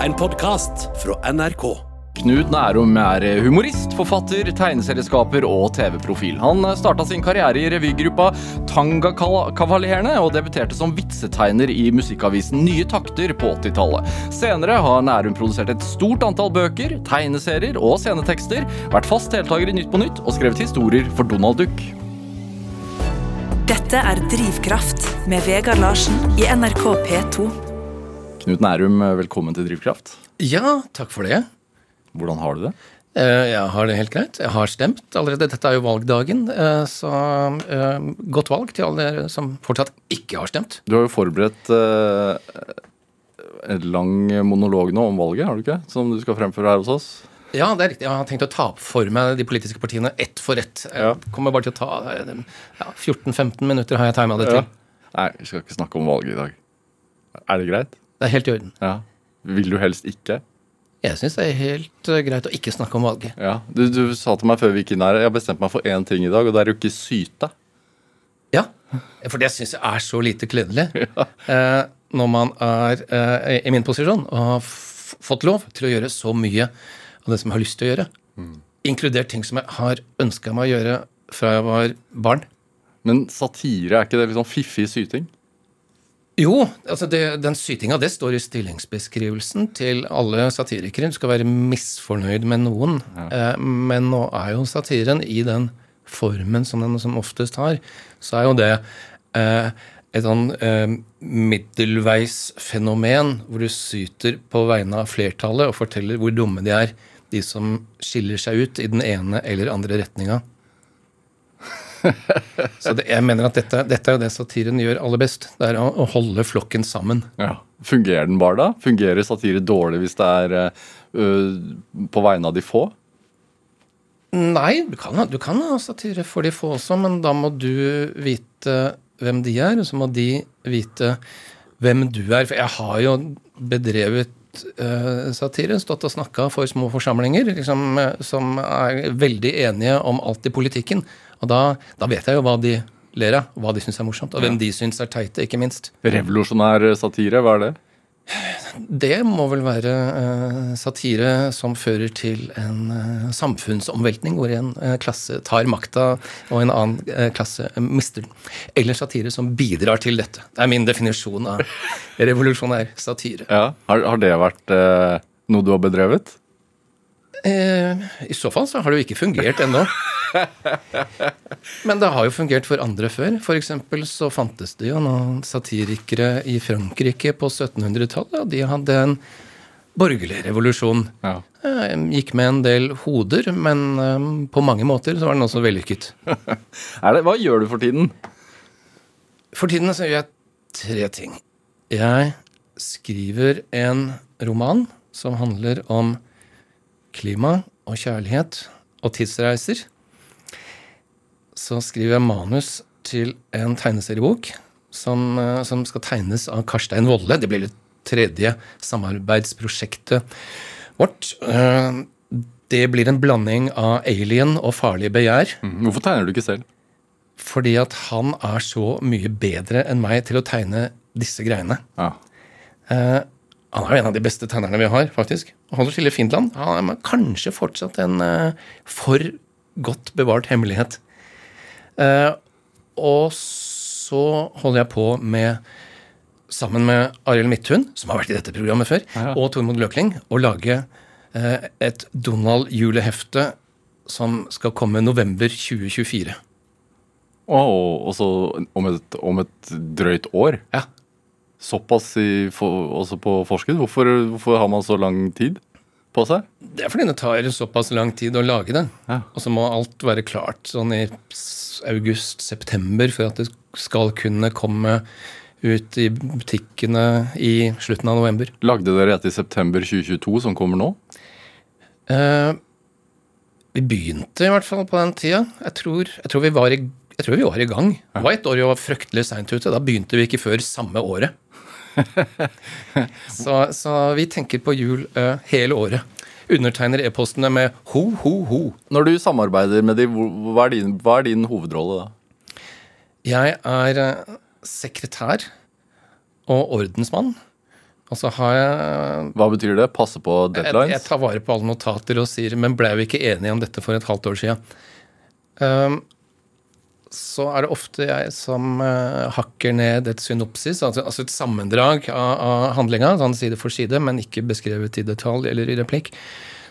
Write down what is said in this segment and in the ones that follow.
En podkast fra NRK. Knut Nærum er humorist, forfatter, tegneserieskaper og TV-profil. Han starta sin karriere i revygruppa Tangakavalerene og debuterte som vitsetegner i musikkavisen Nye Takter på 80-tallet. Senere har Nærum produsert et stort antall bøker, tegneserier og scenetekster, vært fast deltaker i Nytt på Nytt og skrevet historier for Donald Duck. Dette er Drivkraft med Vegard Larsen i NRK P2. Knut Nærum, velkommen til Drivkraft. Ja, takk for det. Hvordan har du det? Eh, Jeg har det helt greit. Jeg har stemt allerede. Dette er jo valgdagen, eh, så eh, godt valg til alle dere som fortsatt ikke har stemt. Du har jo forberedt eh, en lang monolog nå om valget, har du ikke? Som du skal fremføre her hos oss. Ja, det er riktig. Jeg har tenkt å ta opp for meg de politiske partiene ett for ett. Jeg kommer bare til å ta eh, ja, 14-15 minutter har jeg tima det til. Nei, vi skal ikke snakke om valget i dag. Er det greit? Det er helt i orden. Ja. Vil du helst ikke? Jeg syns det er helt eh, greit å ikke snakke om valget. Ja. Du, du sa til meg før vi gikk inn her Jeg har bestemt meg for én ting i dag, og det er jo ikke syte. Ja, for det syns jeg er så lite kledelig. Eh, når man er eh, i min posisjon og har fått lov til å gjøre så mye av det som jeg har lyst til å gjøre. Inkludert ting som jeg har ønska meg å gjøre fra jeg var barn. Men satire, er ikke det litt sånn fiffig syting? Jo, altså det, den sytinga det står i stillingsbeskrivelsen til alle satirikere. Du skal være misfornøyd med noen. Eh, men nå er jo satiren i den formen som den som oftest har, så er jo det eh, et sånn eh, middelveisfenomen hvor du syter på vegne av flertallet og forteller hvor dumme de er, de som skiller seg ut i den ene eller andre retninga. Så det, jeg mener at dette, dette er jo det satiren gjør aller best. Det er å, å holde flokken sammen. Ja. Fungerer den bare da? Fungerer satire dårlig hvis det er øh, på vegne av de få? Nei, du kan, du kan ha satire for de få også, men da må du vite hvem de er, og så må de vite hvem du er. For jeg har jo bedrevet eh, stått og snakka for små forsamlinger liksom, eh, som er veldig enige om alt i politikken. Og da, da vet jeg jo hva de ler av, hva de syns er morsomt, og hvem de syns er teite, ikke minst. Revolusjonær satire, hva er det? Det må vel være eh, satire som fører til en eh, samfunnsomveltning, hvor en eh, klasse tar makta og en annen klasse mister den. Eller satire som bidrar til dette. Det er min definisjon av revolusjonær satire. Ja. Har, det vært noe du har bedrevet? Eh, I så fall så har det jo ikke fungert ennå. Men det har jo fungert for andre før. Eksempel så fantes det jo noen satirikere i Frankrike på 1700-tallet, og de hadde en borgerlig revolusjon. Ja. Eh, Gikk med en del hoder, men eh, på mange måter så var den også vellykket. Det, hva gjør du for tiden? For tiden så gjør jeg tre ting. Jeg skriver en roman som handler om klima og kjærlighet og tidsreiser. Så skriver jeg manus til en tegneseriebok som, eh, som skal tegnes av Karstein Wolle. Det blir det tredje samarbeidsprosjektet vårt. Eh, Det blir en blanding av alien og farlig begjær. Mm, Hvorfor tegner du ikke selv? Fordi at han er så mye bedre enn meg til å tegne disse greiene. Ja. Han er jo en av de beste tegnerne vi har, faktisk. Han som skiller i Finland. Han er kanskje fortsatt en eh, for godt bevart hemmelighet. Eh, og så holder jeg på med, sammen med Arild Midthun, som har vært i dette programmet før, Ja. og Tormod Løkling, å lage eh, et Donald-julehefte som skal komme november 2024. Og, og så om et, om et drøyt år? Ja. Såpass i, for, også på forskudd? Hvorfor, hvorfor har man så lang tid på seg? Det er fordi det tar såpass lang tid å lage det. Ja. Og så må alt være klart sånn i august-september for at det skal kunne komme ut i butikkene i slutten av november. Lagde dere et i september 2022 som kommer nå? Eh, vi begynte i hvert fall på den tida. Jeg tror, jeg tror, vi, var i, jeg tror vi var i gang. Det var et år vi var fryktelig seint ute. Da begynte vi ikke før samme året. så, så vi tenker på jul eh, hele året. Undertegner e-postene med ho, ho, ho. Når du samarbeider med dem, hva din, hva er din hovedrolle da? Jeg er sekretær og ordensmann. Og så har jeg Hva betyr det? Passe på jeg, jeg tar vare på alle notater og sier Men ble vi ikke enige om dette for et halvt år siden? Um, så er det ofte jeg som uh, hakker ned et synopsis, altså, altså et sammendrag av, av handlinga, sånn side for side, men ikke beskrevet i detalj eller i replikk.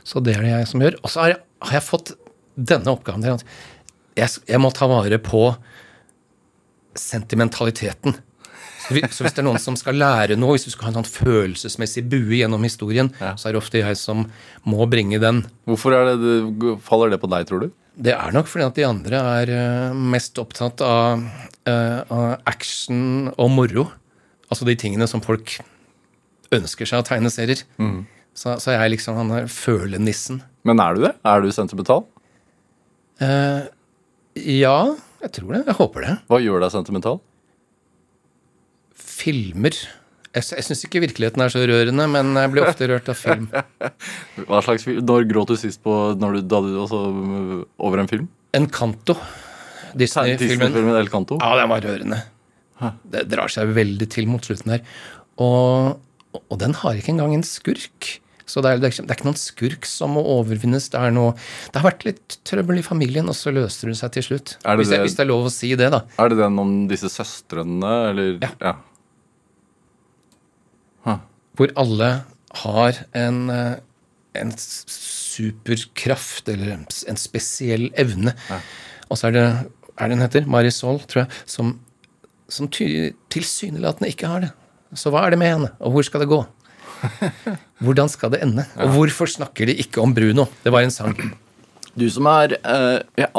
Så det er det jeg som gjør. Og så har jeg, har jeg fått denne oppgaven der. at jeg, jeg må ta vare på sentimentaliteten. Så hvis, så hvis det er noen som skal lære noe, hvis du skal ha en sånn følelsesmessig bue gjennom historien, så er det ofte jeg som må bringe den. Hvorfor det, det, faller det på deg, tror du? Det er nok fordi at de andre er eh, mest opptatt av, eh, av action og moro. Altså de tingene som folk ønsker seg av tegneserier. Så, så jeg er liksom han der følenissen. Men er du det? Er du sentimental? Eh, ja, jeg tror det. Jeg håper det. Hva gjør deg sentimental? Filmer. Jeg, jeg syns ikke virkeligheten er så rørende, men jeg blir ofte rørt av film. Hva slags film? Når gråt du sist på du, da du, også, over en film? Encanto. Disney-filmen. Disney-filmen El Canto? Ja, den var rørende. Det drar seg veldig til mot slutten her. Og, og den har ikke engang en skurk. Så det er, det, er ikke, noen skurk som må overvinnes. Det, noe, det har vært litt trøbbel i familien, og så løser det seg til slutt. Det hvis, det- hvis det er lov å si det, da. Er det den om disse søstrene, eller? Ja. Hvor alle har en, eh, en superkraft, eller en spesiell evne. Og så er det er det hun heter? Marisol, tror jeg, som, som tilsynelatende ikke har det. Så hva er det med henne, og hvor skal det gå? Hvordan skal det ende? Og hvorfor snakker de ikke om Bruno? Det var en sang. Du som er eh, jeg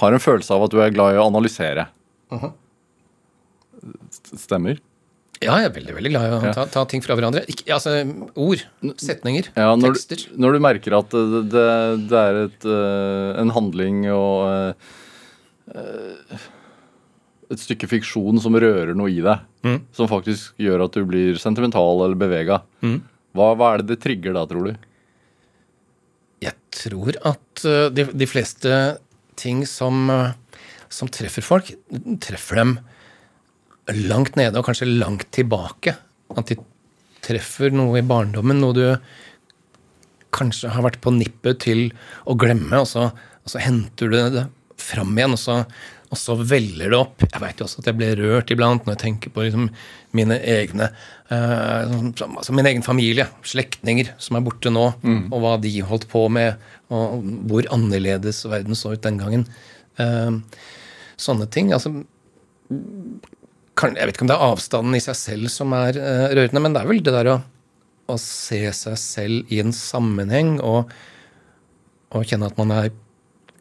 har en følelse av at du er glad i å analysere. S- Stemmer? Ja, jeg er veldig veldig glad i å ta, ta ting fra hverandre. Ikke, altså, ord, setninger, Ja, når, tekster. du, når du merker at det, det, det er et, eh, en handling og eh, eh, et stykke fiksjon som rører noe i deg, Mm. som faktisk gjør at du blir sentimental eller bevega, Mm. hva, hva er det det trigger da, tror du? Jeg tror at de, de fleste ting som, som treffer folk, treffer dem langt nede og kanskje langt tilbake. At de treffer noe i barndommen, noe du kanskje har vært på nippet til å glemme, og så, og så henter du det fram igjen, og så, og så veller det opp. Jeg veit jo også at jeg blir rørt iblant når jeg tenker på liksom mine egne uh, altså min egen familie, slektninger som er borte nå, og hva de holdt på med, og hvor annerledes verden så ut den gangen. Uh, sånne ting. altså Jeg vet ikke om det er avstanden i seg selv som er eh, rørende, men det er vel det der å, å se seg selv i en sammenheng og, og kjenne at man er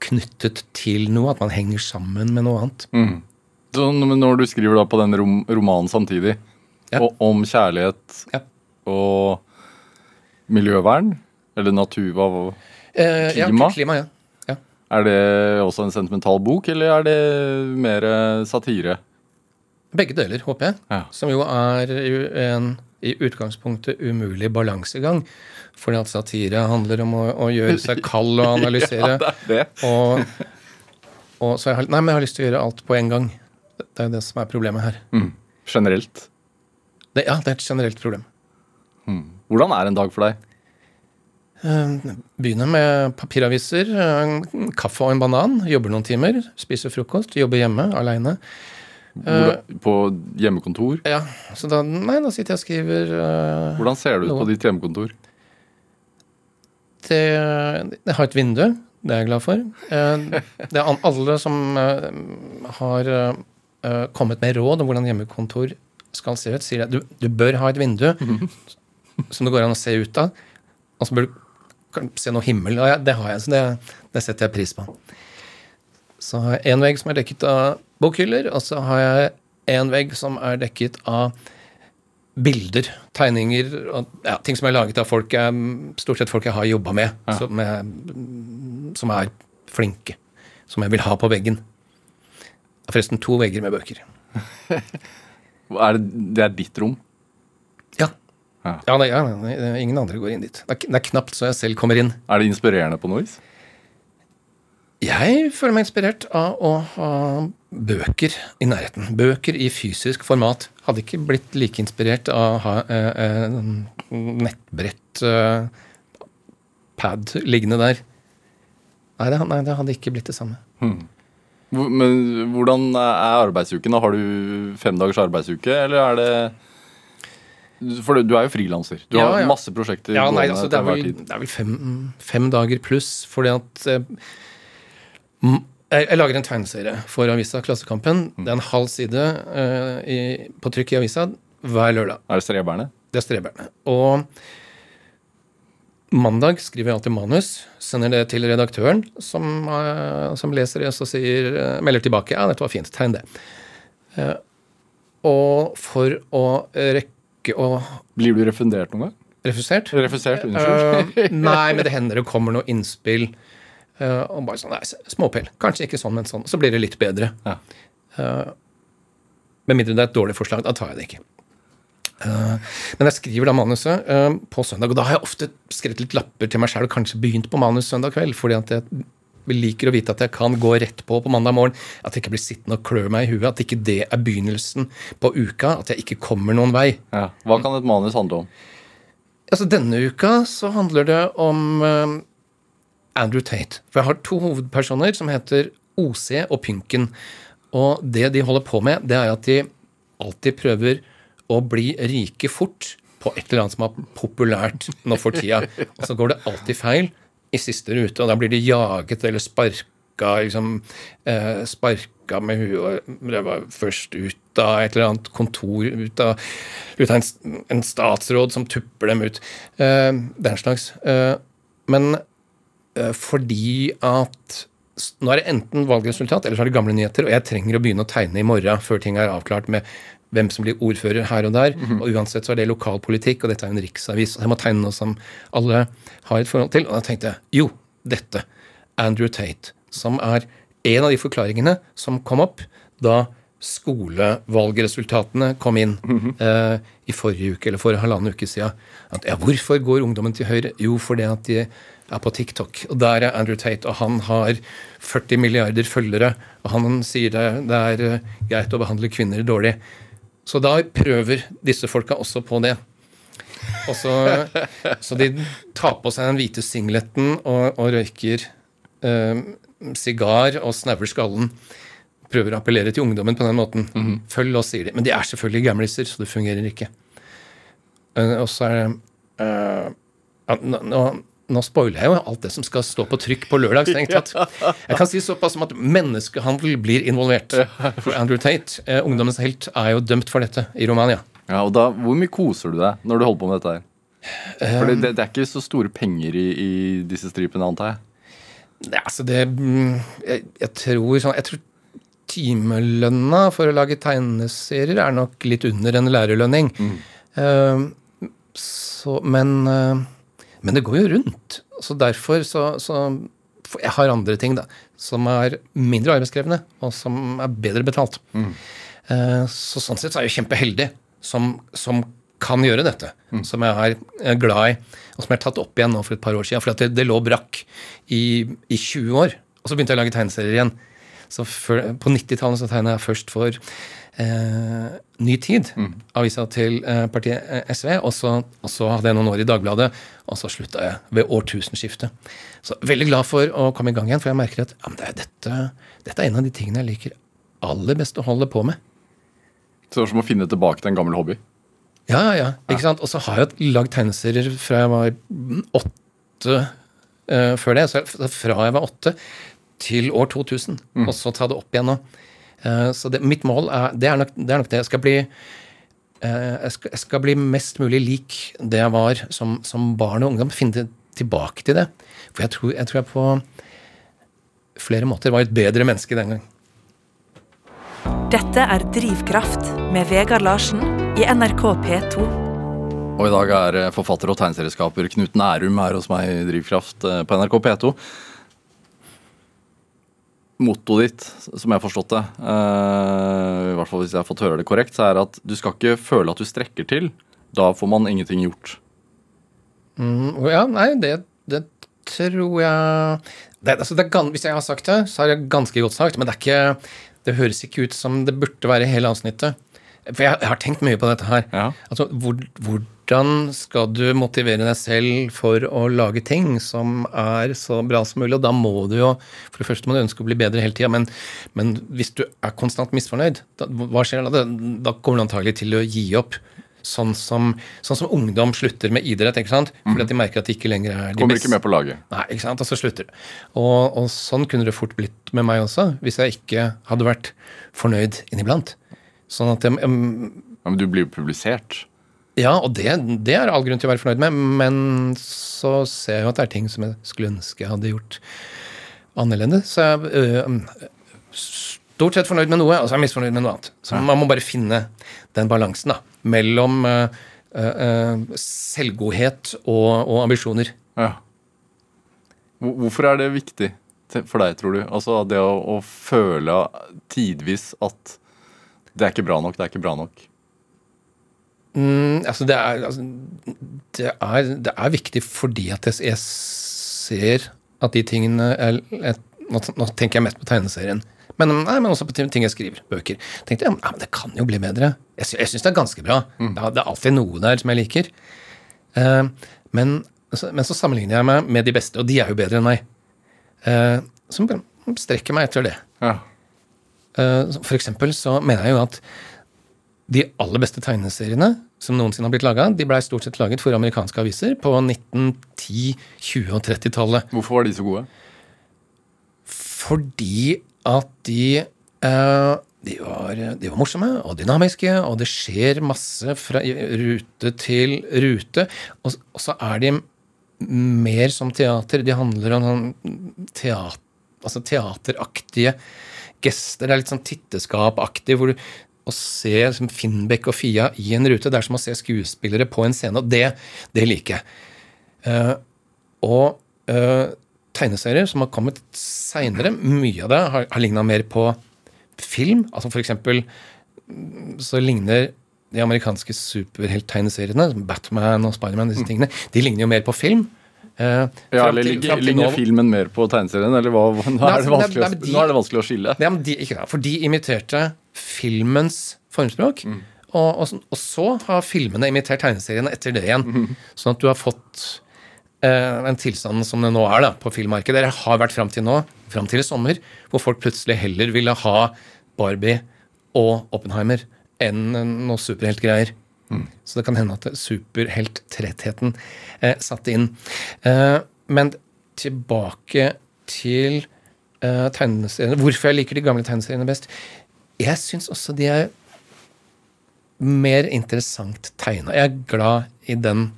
knyttet til noe, at man henger sammen med noe annet. Så når du skriver da på den rom, romanen samtidig, Ja. og, om kjærlighet Ja. og miljøvern, eller natur, hva, Eh, Klima? Ja, klima, ja. ja. er det også en sentimental bok, eller er det mer eh, satire? Begge deler, håper jeg. Ja. Som jo er en i utgangspunktet umulig balansegang. Fordi at satire handler om å, å gjøre seg kald og analysere. Ja, det er det. og, og så jeg har, nei, men jeg har lyst til å gjøre alt på en gang. Det er jo det som er problemet her. Mm. Generelt. Det, ja, det er et generelt problem. Hvordan er en dag for deg? Eh, Begynner med papiraviser, kaffe og en banan. Jobber noen timer. Spiser frokost. Jobber hjemme aleine. Hvordan, på hjemmekontor? Ja, så da, nei, da sitter jeg og skriver uh, Hvordan ser det ut på ditt hjemmekontor? det, Jeg har et vindu. Det er jeg glad for. Eh, Det er alle som eh, har eh, kommet med råd om hvordan hjemmekontor skal se ut, sier at du, du bør ha et vindu som det går an å se ut av. Og så bør du se noe himmel. Ja, det har jeg, så det, det setter jeg pris på. Så har jeg en vegg som er dekket av bokhyller, og så har jeg en vegg som er dekket av bilder, tegninger og ja, ting som er laget av folk jeg, stort sett folk jeg har jobba med, som, jeg, som er flinke. Som jeg vil ha på veggen. Forresten to vegger med bøker. Er det, det er ditt rom? Ja. Ja. Ja, ja det, ingen andre går inn dit. Det er, det er knapt så jeg selv kommer inn. Er det inspirerende på noe vis? Jeg føler meg inspirert av å ha bøker i nærheten. Bøker i fysisk format. Hadde ikke blitt like inspirert av å ha eh, eh, nettbrett eh, pad liggende der. Nei det, nei, det hadde ikke blitt det samme. Hmm. Men hvordan er arbeidsuken? Har du fem dagers arbeidsuke, eller er det For du- er jo frilanser. Du Ja, har ja. masse prosjekter Ja, nei, altså, det er vel, det er vel fem, fem dager pluss, fordi at eh, jeg, jeg lager en tegneserie for avisa Klassekampen. Det er en halv side uh, i, på trykk i avisa hver lørdag. Er det streberne? Det er streberne. Og mandag skriver jeg alltid manus, sender det til redaktøren, som, uh, som leser det og sier, uh, melder tilbake ja, dette var fint, tegn det. Og for å rekke å Blir du refundert noen gang? Refusert? Refusert, unnskyld. Nei, men det hender det kommer noe innspill. Eh, og bare sånn, nei, småpel. Kanskje ikke sånn, men sånn. Så blir det litt bedre. Ja. Uh, med mindre det er et dårlig forslag. Da tar jeg det ikke. Uh, men jeg skriver da manuset på søndag, og da har jeg ofte skrevet litt lapper til meg sjøl og kanskje begynt på manus søndag kveld, fordi at jeg liker å vite at jeg kan gå rett på på mandag morgen. At jeg ikke blir sittende og klø meg i huet. At ikke det er begynnelsen på uka. At jeg ikke kommer noen vei. Ja. Hva kan et manus handle om? Altså Denne uka så handler det om Andrew Tate. For jeg har to hovedpersoner som heter OC og Pynken. Og det de holder på med, det er at de alltid prøver å bli rike fort på et eller annet som er populært nå for tida. Og så går det alltid feil i siste rute, og da blir de jaget eller sparka liksom, eh, Sparka med huet og ræva først ut av et eller annet kontor, ut av, ut av en, en statsråd som tupper dem ut. Eh, den slags. Eh, men fordi at nå er det enten valgresultat eller så er det gamle nyheter, og jeg trenger å begynne å tegne i morgen før ting er avklart med hvem som blir ordfører her og der. Og uansett så er det lokalpolitikk, og dette er en riksavis. og Jeg må tegne noe som alle har et forhold til. Og da tenkte jeg jo, dette. Andrew Tate. Som er en av de forklaringene som kom opp da skolevalgresultatene kom inn eh, i forrige uke, eller for halvannen uke siden. At, ja, hvorfor går ungdommen til høyre? Jo, fordi at de er på TikTok. Og der er Andrew Tate, og han har 40 milliarder følgere. Og han sier det, det er eh, greit å behandle kvinner dårlig. Så da prøver disse folka også på det. Og så, så de tar på seg den hvite singleten og, og røyker eh, sigar og snauer skallen. Prøver å appellere til ungdommen på den måten. Følg oss, sier de. Men de er selvfølgelig gamliser, så det fungerer ikke. Uh, og så er det uh, ja, nå, nå, nå spoiler jeg jo alt det som skal stå på trykk på lørdag. strengt tatt. Jeg kan si såpass som at menneskehandel blir involvert. For Andrew Tate, eh, ungdommens helt, er jo dømt for dette i Romania. Ja, og da, Hvor mye koser du deg når du holder på med dette her? For det, det, er ikke så store penger i, i disse stripene, antar jeg. Ja, altså det mm, jeg, jeg tror sånn Jeg tror timelønna for å lage tegneserier er nok litt under en lærerlønning. Eh, så, men, eh, men det går jo rundt. Så derfor så, så Jeg har andre ting da, som er mindre arbeidskrevende, og som er bedre betalt. Mm. så sånn sett så er jeg kjempeheldig som, som kan gjøre dette. Som jeg er glad i, og som jeg har tatt opp igjen nå for et par år siden. For at det, det lå brakk i, i 20 år. Og så begynte jeg å lage tegneserier igjen. Så for, På 90-tallet så tegna jeg først for eh, Ny Tid, avisa til eh, partiet eh, SV. Og så, og så hadde jeg noen år i Dagbladet, og så slutta jeg ved årtusenskiftet. Så veldig glad for å komme i gang igjen, for jeg merker at ja, det er dette, dette er en av de tingene jeg liker aller best å holde på med. Så det er som å finne tilbake til en gammel hobby. Ja, ja, ja. Ikke sant? Og så har jeg lagd tegneserier fra jeg var åtte eh, før det. Så fra jeg var åtte til år 2000. Og så ta det opp igjen nå. Eh, så det, mitt mål er det, er nok det. Er nok det. Jeg, skal bli, eh, jeg, skal, jeg skal bli mest mulig lik det jeg var som, som barn og ungdom. Finne tilbake til det. For jeg tror jeg, tror jeg på flere måter var et bedre menneske den gang. Dette er Drivkraft med Vegard Larsen i NRK P2. Og i dag er eh, forfatter og tegneserieskaper Knut Nærum her hos meg i Drivkraft på NRK P2. Mottoet ditt, som jeg har forstått det, uh, i hvert fall hvis jeg har fått høre det korrekt, så er at du skal ikke føle at du strekker til. Da får man ingenting gjort. Mm, Ja, nei, det, det tror jeg det, altså det Hvis jeg har sagt det, så har jeg ganske godt sagt. Men det er ikke, det høres ikke ut som det burde være hele avsnittet. For jeg, jeg har tenkt mye på dette her. Ja. Altså, hvor, hvordan skal du motivere deg selv for å lage ting som er så bra som mulig? Og da må du jo For det første må du ønske å bli bedre hele tida, men, men hvis du er konstant misfornøyd, da, hva skjer da? Da kommer du antagelig til å gi opp. Sånn som, sånn som ungdom slutter med idrett, ikke sant? fordi at de merker at de ikke lenger er de Kommer ikke med på laget. Nei, ikke sant? Og så slutter det. Og, og sånn kunne det fort blitt med meg også, hvis jeg ikke hadde vært fornøyd inniblant. Sånn at jeg, em, Ja, men du blir jo publisert. Ja, og det, det er all grunn til å være fornøyd med, men så ser jeg jo at det er ting som jeg skulle ønske jeg hadde gjort annerledes. Så jeg er øh, stort sett fornøyd med noe, og så er jeg misfornøyd med noe annet. Så man må bare finne den balansen da, mellom øh, øh, øh, selvgodhet og, og ambisjoner. Ja. Hvorfor er det viktig for deg, tror du? Altså det å, å føle tidvis at det er ikke bra nok, det er ikke bra nok. Mm, altså det, er, altså, det, er, det er viktig fordi at jeg, jeg ser at de tingene er, er, nå, nå tenker jeg mest på tegneserien. Men, nei, men også på ting jeg skriver. Bøker. tenkte jeg, ja, men Det kan jo bli bedre. Jeg, sy- jeg syns det er ganske bra. Det, er- det er alltid noe der som jeg liker. Uh, men, så, men så sammenligner jeg meg med de beste, og de er jo bedre enn meg. Uh, som strekker meg etter det. Ja. Uh, For eksempel så mener jeg jo at de aller beste tegneseriene som noensinne har blitt laga, de blei stort sett laget for amerikanske aviser på 1910-, 20- og 30-tallet. Hvorfor var de så gode? Fordi at de eh, de var, de var morsomme og dynamiske, og det skjer masse fra rute til rute. Og, og så er de mer som teater. De handler om sånn teater, altså teateraktige gester. Det er litt sånn titteskapaktig, hvor du å se liksom, Finnbekk og Fia i en rute, det er som å se skuespillere på en scene, og det, det liker jeg. Uh, og uh, tegneserier som har kommet seinere, mye av det har, har ligna mer på film. Altså for eksempel mm, så ligner de amerikanske superhelttegneseriene, Batman og Spiderman, disse tingene, de ligner jo mer på film. Eh, Ja, eller ligger, til ligner filmen mer på tegneserien, eller hva? Nå er det nei, vanskelig, nei, de- nå er det vanskelig å skille. Nei, men de, ikke, for de imiterte filmens formspråk. Og, og, så- og så har filmene imitert tegneseriene etter det igjen. Sånn at du har fått eh, en tilstand som det nå er da, på filmmarkedet. Det har vært fram til nå, fram til i sommer, hvor folk plutselig heller ville ha Barbie og Oppenheimer enn noe superheltgreier. Så det kan hende at superhelttrettheten eh, satte inn. Eh, men tilbake til eh, tegneseriene. Hvorfor jeg liker de gamle tegneseriene best? Jeg syns også de er mer interessant tegna. Jeg er glad i den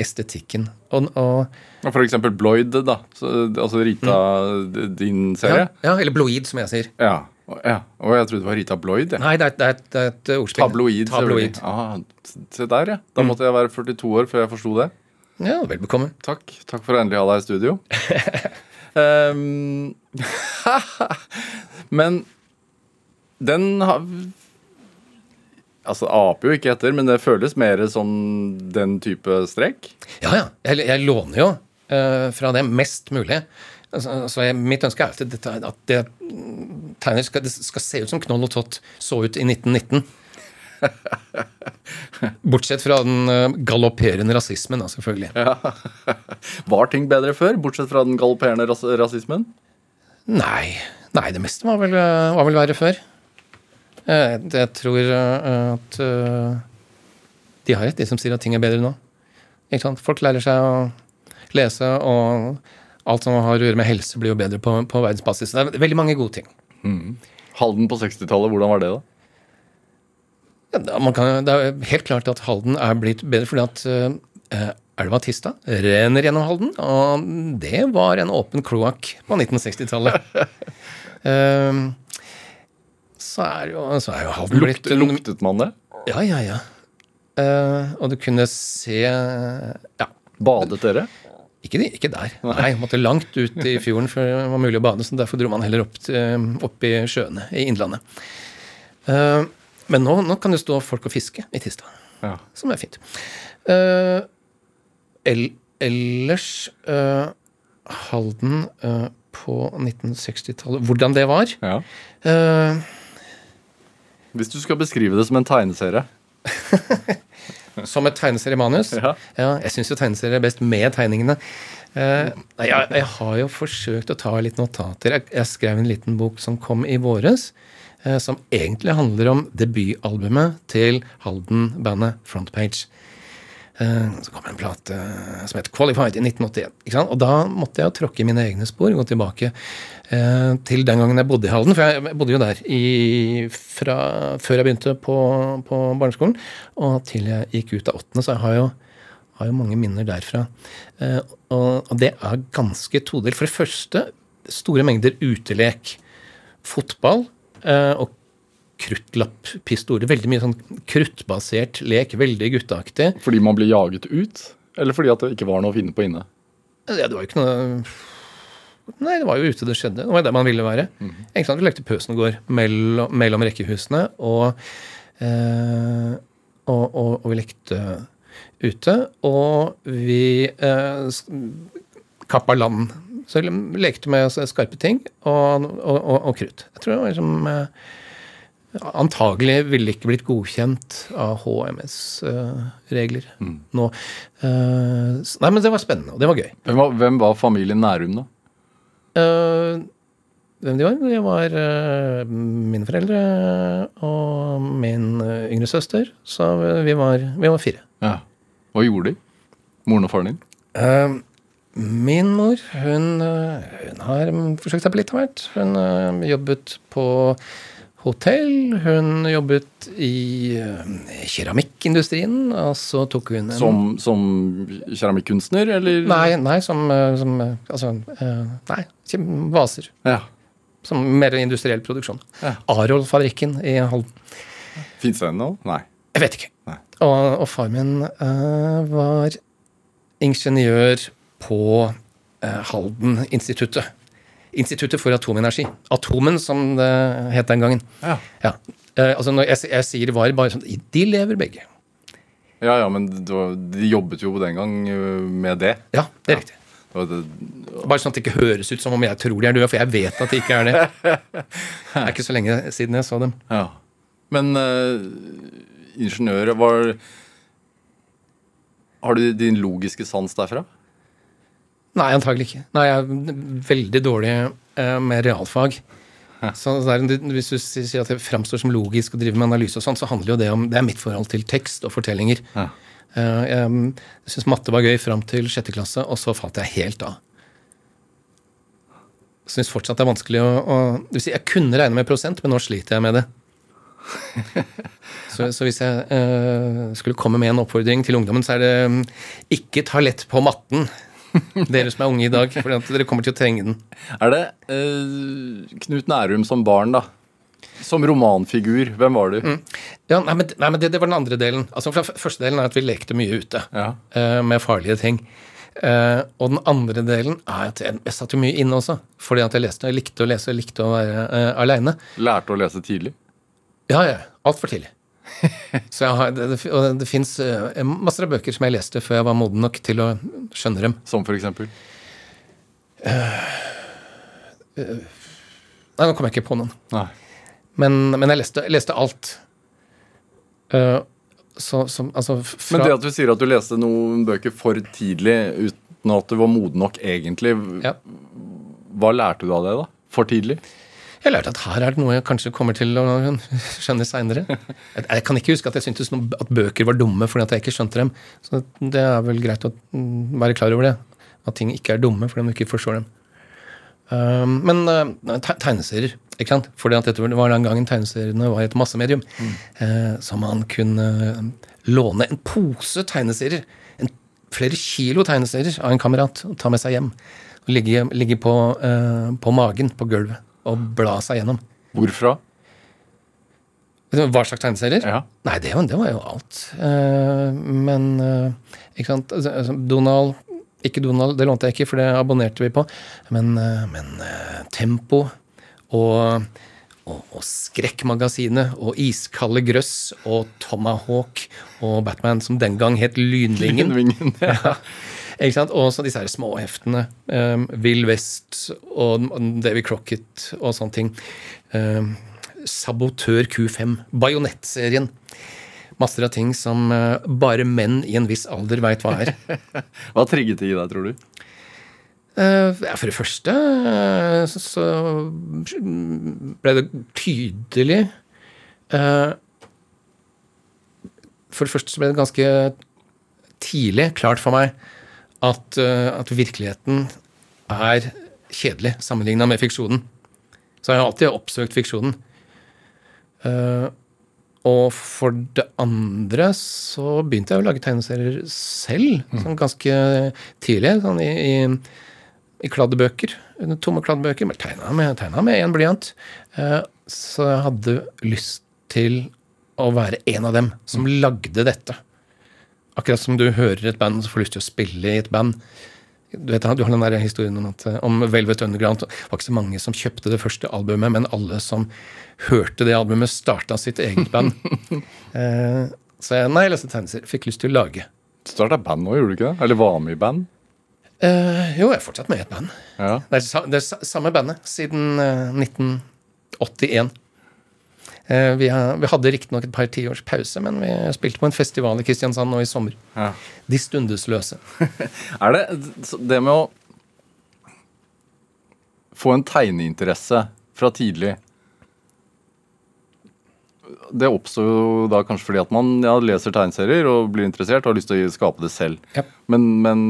estetikken. Og, og Og For eksempel Bloyd, da. Så, altså Rita, mm. din ja, serie. ja, eller bloid, som jeg sier. Ja. Ja. Og jeg trodde det var Rita Bloyd. jeg. Nei, det er, det er, et- det er et ordspill. Tabloid. selvfølgelig. Tabloid. Ah, se der, ja. Da måtte jeg være 42 år før jeg forsto det. Ja, vel bekomme. Takk. Takk for å endelig ha deg i studio. um, men den har Altså, aper jo ikke etter, men det føles mer som den type strek. Ja, ja. Jeg, jeg låner jo uh, fra det mest mulig. Altså, så jeg, mitt ønske er at, det, at det tegner skal, skal se ut som Knoll og Tott så ut i 1919. Bortsett fra den eh, galopperende rasismen, da, selvfølgelig. Var ting bedre før, bortsett fra den galopperende ras rasismen? Nei, nei, det meste var vel, eh, var vel verre før. Jeg, Jeg tror eh, at eh, de har rett, de som sier at ting er bedre nå. Folk lærer seg å lese, og alt som har å gjøre med helse, blir jo bedre på, på verdensbasis. Det er veldig mange gode ting. Halden på 60-tallet, hvordan var det, da? Ja, Man kan, det er helt klart at Halden er blitt bedre fordi at uh, elva Tista renner gjennom Halden, og det var en åpen kloakk på 1960-tallet. Eh, så er jo, så er jo Halden Lukt, blitt luktet man det? Ja, ja, ja. Uh, og du kunne se Ja, Badet dere? Ikke, de- ikke der. Nei, måtte langt ut i fjorden før det var mulig å bade, så derfor dro man heller opp, til, opp i sjøene i Innlandet. Uh, men nå, nå kan det stå folk og fiske i Tista, Ja. som er fint. Uh, el, ellers uh, Halden på 1960-tallet Hvordan det var? ja. Hvis du skal beskrive det som en tegneserie Som et tegneseriemanus? Ja. jeg syns jo tegneserier er best med tegningene. Eh, jeg, jeg har jo forsøkt å ta litt notater. Jeg, jeg skrev en liten bok som kom i våres, eh, som egentlig handler om debutalbumet til Halden-bandet Frontpage. Eh, så kom en plate som het Qualified i 1981. Ikke sant? Og da måtte jeg jo tråkke mine egne spor, gå tilbake eh, til den gangen jeg bodde i Halden. For jeg bodde jo der i, fra før jeg begynte på, på barneskolen, og til jeg gikk ut av åttende. Så jeg har jo, har jo mange minner derfra. Eh, og, og det er ganske todelt. For det første store mengder utelek. Fotball og kruttlapppistoler. Veldig mye sånn kruttbasert lek. Veldig gutteaktig. fordi man blir jaget ut? Eller fordi at det ikke var noe å finne på inne? Ja, det var jo ikke noe Nei, det var jo ute det skjedde. Det var der man ville være. Ikke sant? Vi lekte Pøsengård mellom, mellom rekkehusene, og, eh, og, og, og vi lekte ute. Og vi eh, kappa land. Så vi lekte med skarpe ting og, og, og, og krutt. Jeg tror det var liksom eh, Antagelig ville ikke blitt godkjent av HMS-regler nå. Eh, nei, men det var spennende, og det var gøy. Hvem var, hvem var familien Nærum, da? Uh, hvem de var? Det var uh, mine foreldre og min eh, yngre søster. Så vi var, vi var fire. Ja. Hva gjorde de? Moren og faren din? Uh, min mor, hun, eh, hun har forsøkt seg på litt av hvert. Hun eh, jobbet på hotell. Hun jobbet i eh, keramikkindustrien, og så tok hun en Som, som keramikkunstner, eller? Nei, nei, som, eh, som eh, Altså, nei, vaser. Ja. Som mer industriell produksjon. Ja. Arold-fabrikken i Halden. Fins det ennå? Nei. Jeg vet ikke. Nei. Og, og far min uh, var ingeniør på uh, Halden-instituttet. Instituttet for atomenergi. Atomen, som det het den gangen. Ja. Ja. Eh, altså når jeg, jeg sier var, bare sånn De lever begge. Ja, ja, men var, de jobbet jo den gang med det. Ja, det er riktig. Det var. Bare sånn at det ikke høres ut som om jeg tror de er døde, for jeg vet at de ikke er det. Det er ikke så lenge siden jeg så dem. Ja. Men uh, ingeniører var Har du din logiske sans derfra? Nei, antagelig ikke. Nei, jeg er veldig dårlig eh, med realfag. Så det er, Hvis du sier at det framstår som logisk å drive med analyse, og sånn, så handler jo det om det er mitt forhold til tekst og fortellinger. Ja. Eh, jeg syns matte var gøy fram til sjette klasse, og så falt jeg helt av. Syns fortsatt det er vanskelig å, å det vil si, Jeg kunne regne med prosent, men nå sliter jeg med det. Så, så hvis jeg eh, skulle komme med en oppfordring til ungdommen, så er det ikke ta lett på matten. Dere som er unge i dag, for dere kommer til å trenge den. Er det ø, Knut Nærum som barn, da? Som romanfigur, hvem var du? Ja, nei, men, nei, men det, det var den andre delen. Altså, for første delen er at vi lekte mye ute Ja. uh, med farlige ting. Uh, og den andre delen er at jeg, jeg satt jo mye inne også. Fordi at jeg leste. Jeg likte å lese, jeg likte å være uh, aleine. Lærte å lese tidlig? Ja, ja. Altfor tidlig. Så har, det, det, og det fins masser av bøker som jeg leste før jeg var moden nok til å skjønne dem. Som for eksempel? Nei, nå kommer jeg ikke på noen. Men, men jeg, leste, leste alt. Uh, så, så altså fra, Men det at du sier at du leste noen bøker for tidlig uten at du var moden nok egentlig, ja. hva lærte du av det, da? For tidlig? Jeg lærte at her er det noe jeg kanskje kommer til å skjønne seinere. Jeg, jeg kan ikke huske at jeg syntes noe, at bøker var dumme fordi at jeg ikke skjønte dem. Så det er vel greit å mm, være klar over det. At ting ikke er dumme fordi man ikke forstår dem. Um, men uh, tegneserier, ikke sant? Fordi at dette var den gangen tegneseriene var et massemedium. eh, så man kunne eh, låne en pose tegneserier, en, flere kilo tegneserier av en kamerat, og ta med seg hjem. Og ligge, ligge på, uh, på magen på gulvet og bla seg gjennom. Hvorfra? Hva slags tegneserier? Ja. Nei, det, det var jo alt. Uh, men uh, ikke sant altså, altså, Donald Ikke Donald, det lånte jeg ikke, for det abonnerte vi på. Men, uh, men Tempo og, og, og Skrekkmagasinet og Iskalde Grøss og Tomahawk og Batman, som den gang het Lynvingen. Lynvingen. Ja. Ikke sant? Og så disse her småheftene. Um, Will West og Davy Crocket og sånne ting. Um, Sabotør Q5, Bajonett-serien. Masser av ting som uh, bare menn i en viss alder veit hva er. Hva trigget det i deg, tror du? Uh, ja, for det første uh, så, så ble det tydelig uh, For det første så ble det ganske tidlig klart for meg at, eh, at virkeligheten er kjedelig sammenligna med fiksjonen. Så jeg har alltid oppsøkt fiksjonen. Uh, og for det andre så begynte jeg å lage tegneserier selv, sånn ganske tidlig. Sånn i, i, i kladdebøker. Tomme kladdebøker. Men tegna med, tegna med én blyant. Uh, så jeg hadde lyst til å være en av dem som lagde dette. Akkurat som du hører et band og får lyst til å spille i et band. Du vet, du har den der historien om, at, om Velvet Underground. Det var ikke så mange som kjøpte det første albumet, men alle som hørte det albumet, starta sitt eget band. eh, så jeg, nei, jeg leste tegneserier. Fikk lyst til å lage. Starta band nå, gjorde du ikke det? Eller var med i band? Eh, jo, jeg er fortsatt med i et band. Ja. Det er, det er samme bandet siden eh, 1981. Eh, vi, har, vi hadde riktignok et par tiårs pause, men vi spilte på en festival i Kristiansand nå i sommer. Ja. De Stundesløse. Er det det med å få en tegneinteresse fra tidlig Det oppstår jo da kanskje fordi at man ja, leser tegneserier og blir interessert og har lyst til å skape det selv. Ja. Men, men,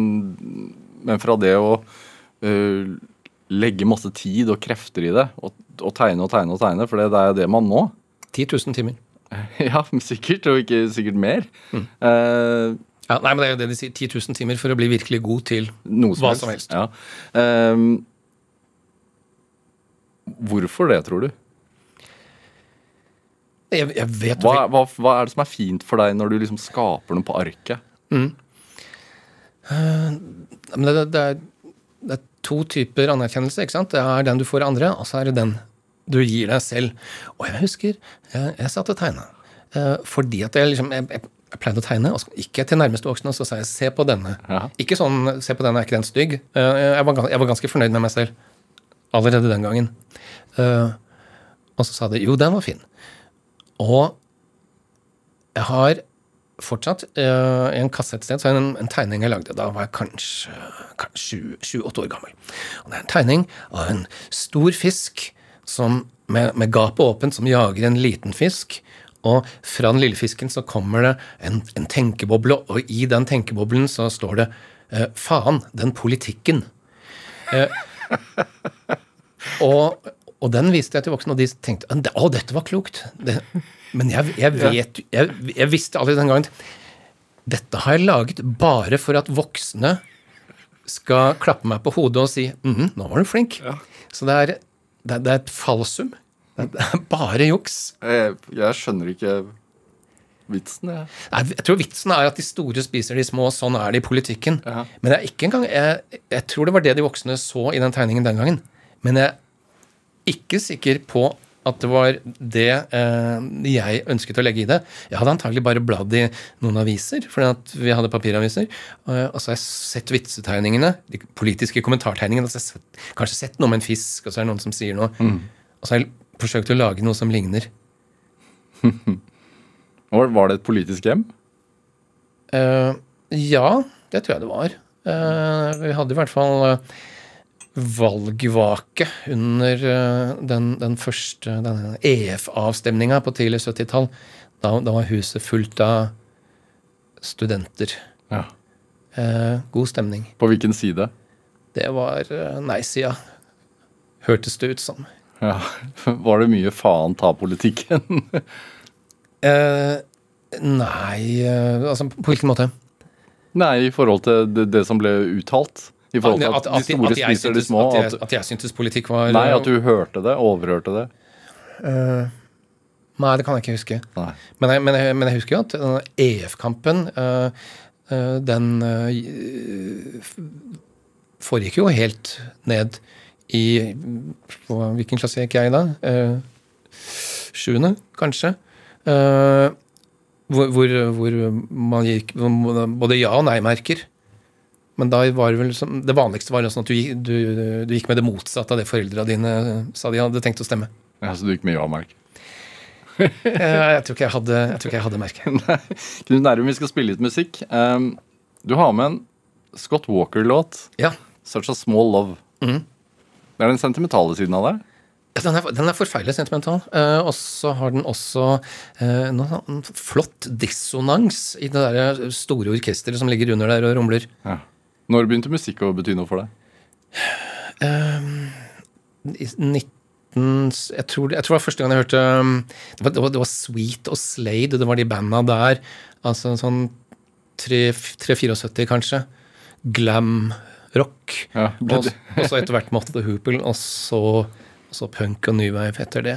men fra det å uh, legge masse tid og krefter i det, og, og tegne og tegne og tegne, for det, det er det man må 10 000 timer. Ja, sikkert, og ikke sikkert mer. Eh, Ja, nei, men Det er jo det de sier. 10 000 timer for å bli virkelig god til som hva helst. som helst. Ja. Ehm, hvorfor det, tror du? Jeg, jeg vet Hva, hva, hva er det som er fint for deg når du liksom skaper noe på arket? Men det, det, er, det er to typer anerkjennelse. ikke sant? Det er den du får av andre, og så er det den du gir deg selv. Og jeg husker jeg, jeg satt og tegna. Eh, fordi at jeg liksom jeg, jeg, jeg pleide å tegne, og så til nærmeste voksne så sa jeg, se på denne. Ja. Ikke sånn 'se på denne, er ikke den stygg'? Eh, jeg, var, jeg var ganske fornøyd med meg selv allerede den gangen. Eh, og så sa de 'jo, den var fin'. Og jeg har fortsatt i en kasse et sted, så er det en, en tegning jeg lagde. Da var jeg kanskje kanskje sju-åtte år gammel. Og det er en tegning av en stor fisk som, med, med gapet åpent som jager en liten fisk. Og fra den lille fisken så kommer det en, en tenkeboble, og i den tenkeboblen så står det eh, 'Faen, den politikken'. Eh, og, og den viste jeg til voksne, og de tenkte å, dette var klokt. Det, men jeg, jeg vet jeg, jeg visste aldri den gangen dette har jeg laget bare for at voksne skal klappe meg på hodet og si mm, 'nå var du flink'. Så det er, det, det er et falsum. Det det er bare juks. Jeg, jeg skjønner ikke vitsen, jeg. Nei, jeg tror vitsen er at de store spiser de små, sånn er det i politikken. Ja. Men det er ikke engang jeg, jeg tror det var det de voksne så i den tegningen den gangen. Men jeg er ikke sikker på at det var det eh, jeg ønsket å legge i det. Jeg hadde antagelig bare bladd i noen aviser, fordi vi hadde papiraviser. Og, og så har jeg sett vitsetegningene, de politiske kommentartegningene. Og så har jeg sett, kanskje sett noe med en fisk, og så er det noen som sier noe. Og så har jeg forsøkt å lage noe som ligner. Var, var det et politisk hjem? Eh, ja, det tror jeg det var. Eh, vi hadde i hvert fall eh, valgvake under eh, den, den første EF-avstemninga på tidlig 70-tall. Da, da var huset fullt av studenter. Ja. Eh, god stemning. På hvilken side? Det var eh, nei-sida, hørtes det ut som. Ja. Var det mye faen ta politikken? Eh, nei eh, Altså, på hvilken måte? Nei, i forhold til det, det som ble uttalt. I forhold til at, de store at jeg spiser de syntes- små. At jeg, At, at jeg syntes politikk var nei, at du hørte det, overhørte det. Nei, det kan jeg ikke huske. Men jeg, men jeg, men jeg husker jo at denne EF-kampen, uh, uh, den øh, foregikk jo helt ned i på, Hvilken klasse gikk jeg i da? Uh, sjuende, kanskje. Eh, hvor, hvor, hvor man gikk både ja- og nei-merker. Men da var det vel som, det vanligste var sånn at du, du, du gikk med det motsatte av det foreldra dine sa de hadde tenkt å stemme. Ja, så du gikk med ja-merk? Eh, jeg tror ikke jeg hadde, jeg tror ikke jeg hadde merket. Knut Nærum, vi skal spille litt musikk. Um, du har med en Scott Walker-låt. Ja. 'Such a Small Love'. Mm. Det er den sentimentale siden av det? Den er, den er forferdelig sentimental. Uh, og så har den også uh, noe sånn flott dissonans i det der store orkesteret som ligger under der og rumler. Ja. Når begynte musikk å bety noe for deg? I 19 jeg tror, jeg tror det var første gang jeg hørte um, det var, det, var, det var Sweet og Slade, det var de banda der. Altså sånn 3-74, kanskje. Glam rock. Ja, og, og så etter hvert Moth the Hoople, og så, og så punk og new wave etter det.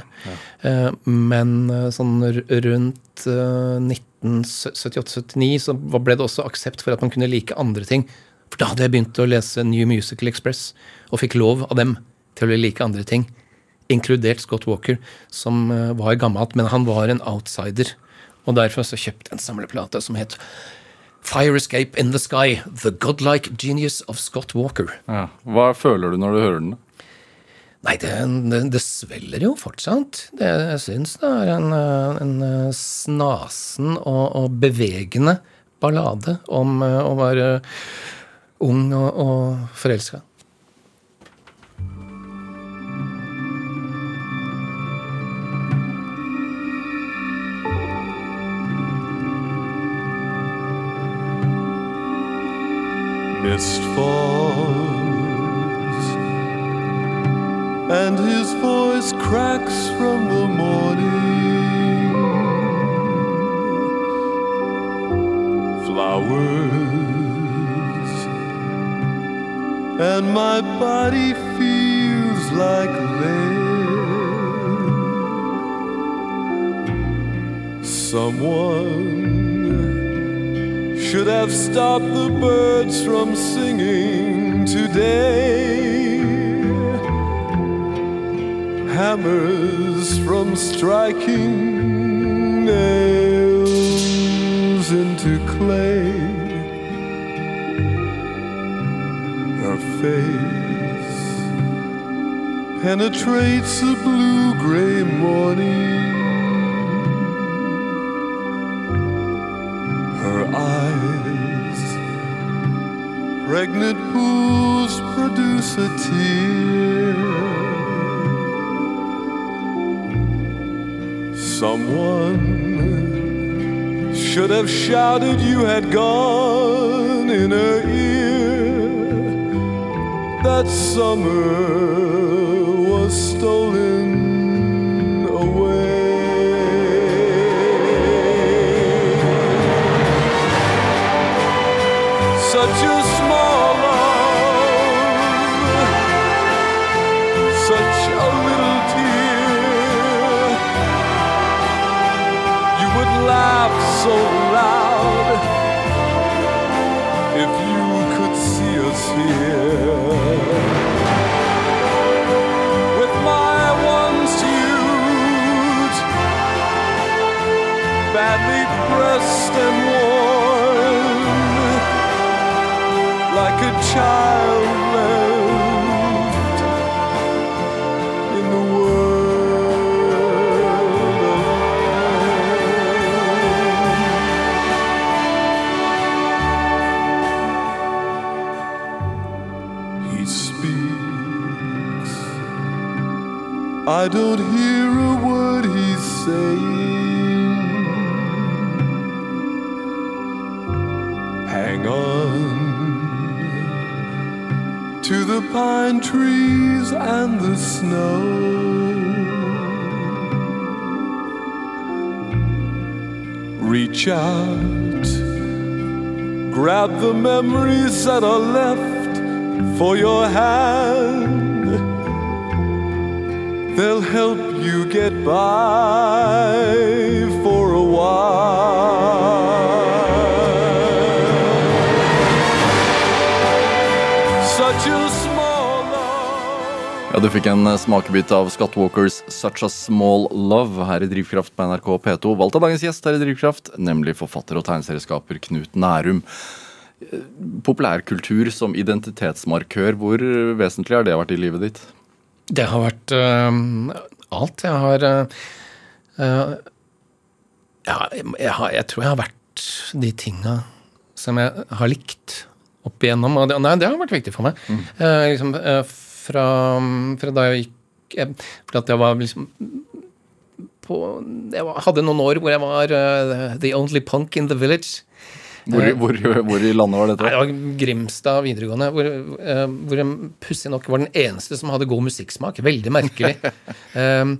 Eh, men eh, sånn rundt eh, 1978-79 så ble det også aksept for at man kunne like andre ting. For da hadde jeg begynt å lese New Musical Express, og fikk lov av dem til å like andre ting. Inkludert Scott Walker, som eh, var gammelt, men han var en outsider. Og derfor så kjøpte jeg en samleplate som het Fire Escape in the Sky, The Godlike Genius of Scott Walker. Ja. Hva føler du når du hører den? Nei, det, det, det svelger jo fortsatt. Det, jeg syns det er en, eh, en eh, snasen og, og bevegende ballade om å være ung og, og forelska. Mist falls, and his voice cracks from the morning. Flowers, and my body feels like lead. Someone should have stopped the birds from singing today. Hammers from striking nails into clay. Face penetrates the blue gray morning. her eyes. Pregnant pools produce a tear. Someone should have shouted you had gone in her ear. That summer was stolen away. Such a small love, such a little tear. You would laugh so pressed and worn like a child left in the world. He speaks. I don't hear a word he's saying. On to the pine trees and the snow. Reach out, grab the memories that are left for your hand. They'll help you get by for a while. Ja, Du fikk en eh, smakebit av Scott Walkers 'Such a Small Love' her i Drivkraft på NRK P2. Valgt av dagens gjest her i Drivkraft, nemlig forfatter og tegneserieskaper Knut Nærum. Eh, Populærkultur som identitetsmarkør, hvor vesentlig har det vært i livet ditt? Det har vært uh, alt. Jeg har eh, eh, Ja, jeg, har, jeg tror jeg har vært de tinga som jeg har likt opp igjennom. Og det, nei, det har vært viktig for meg. Eh, liksom, eh, fra, fra da jeg gikk jeg, For at jeg var liksom på Jeg hadde noen år hvor jeg var uh, the only punk in the village. Hvor, hvor, hvor i landet var Nei, det var Grimstad videregående, hvor, eh, hvor jeg pussig nok var den eneste som hadde god musikksmak. Veldig merkelig. um,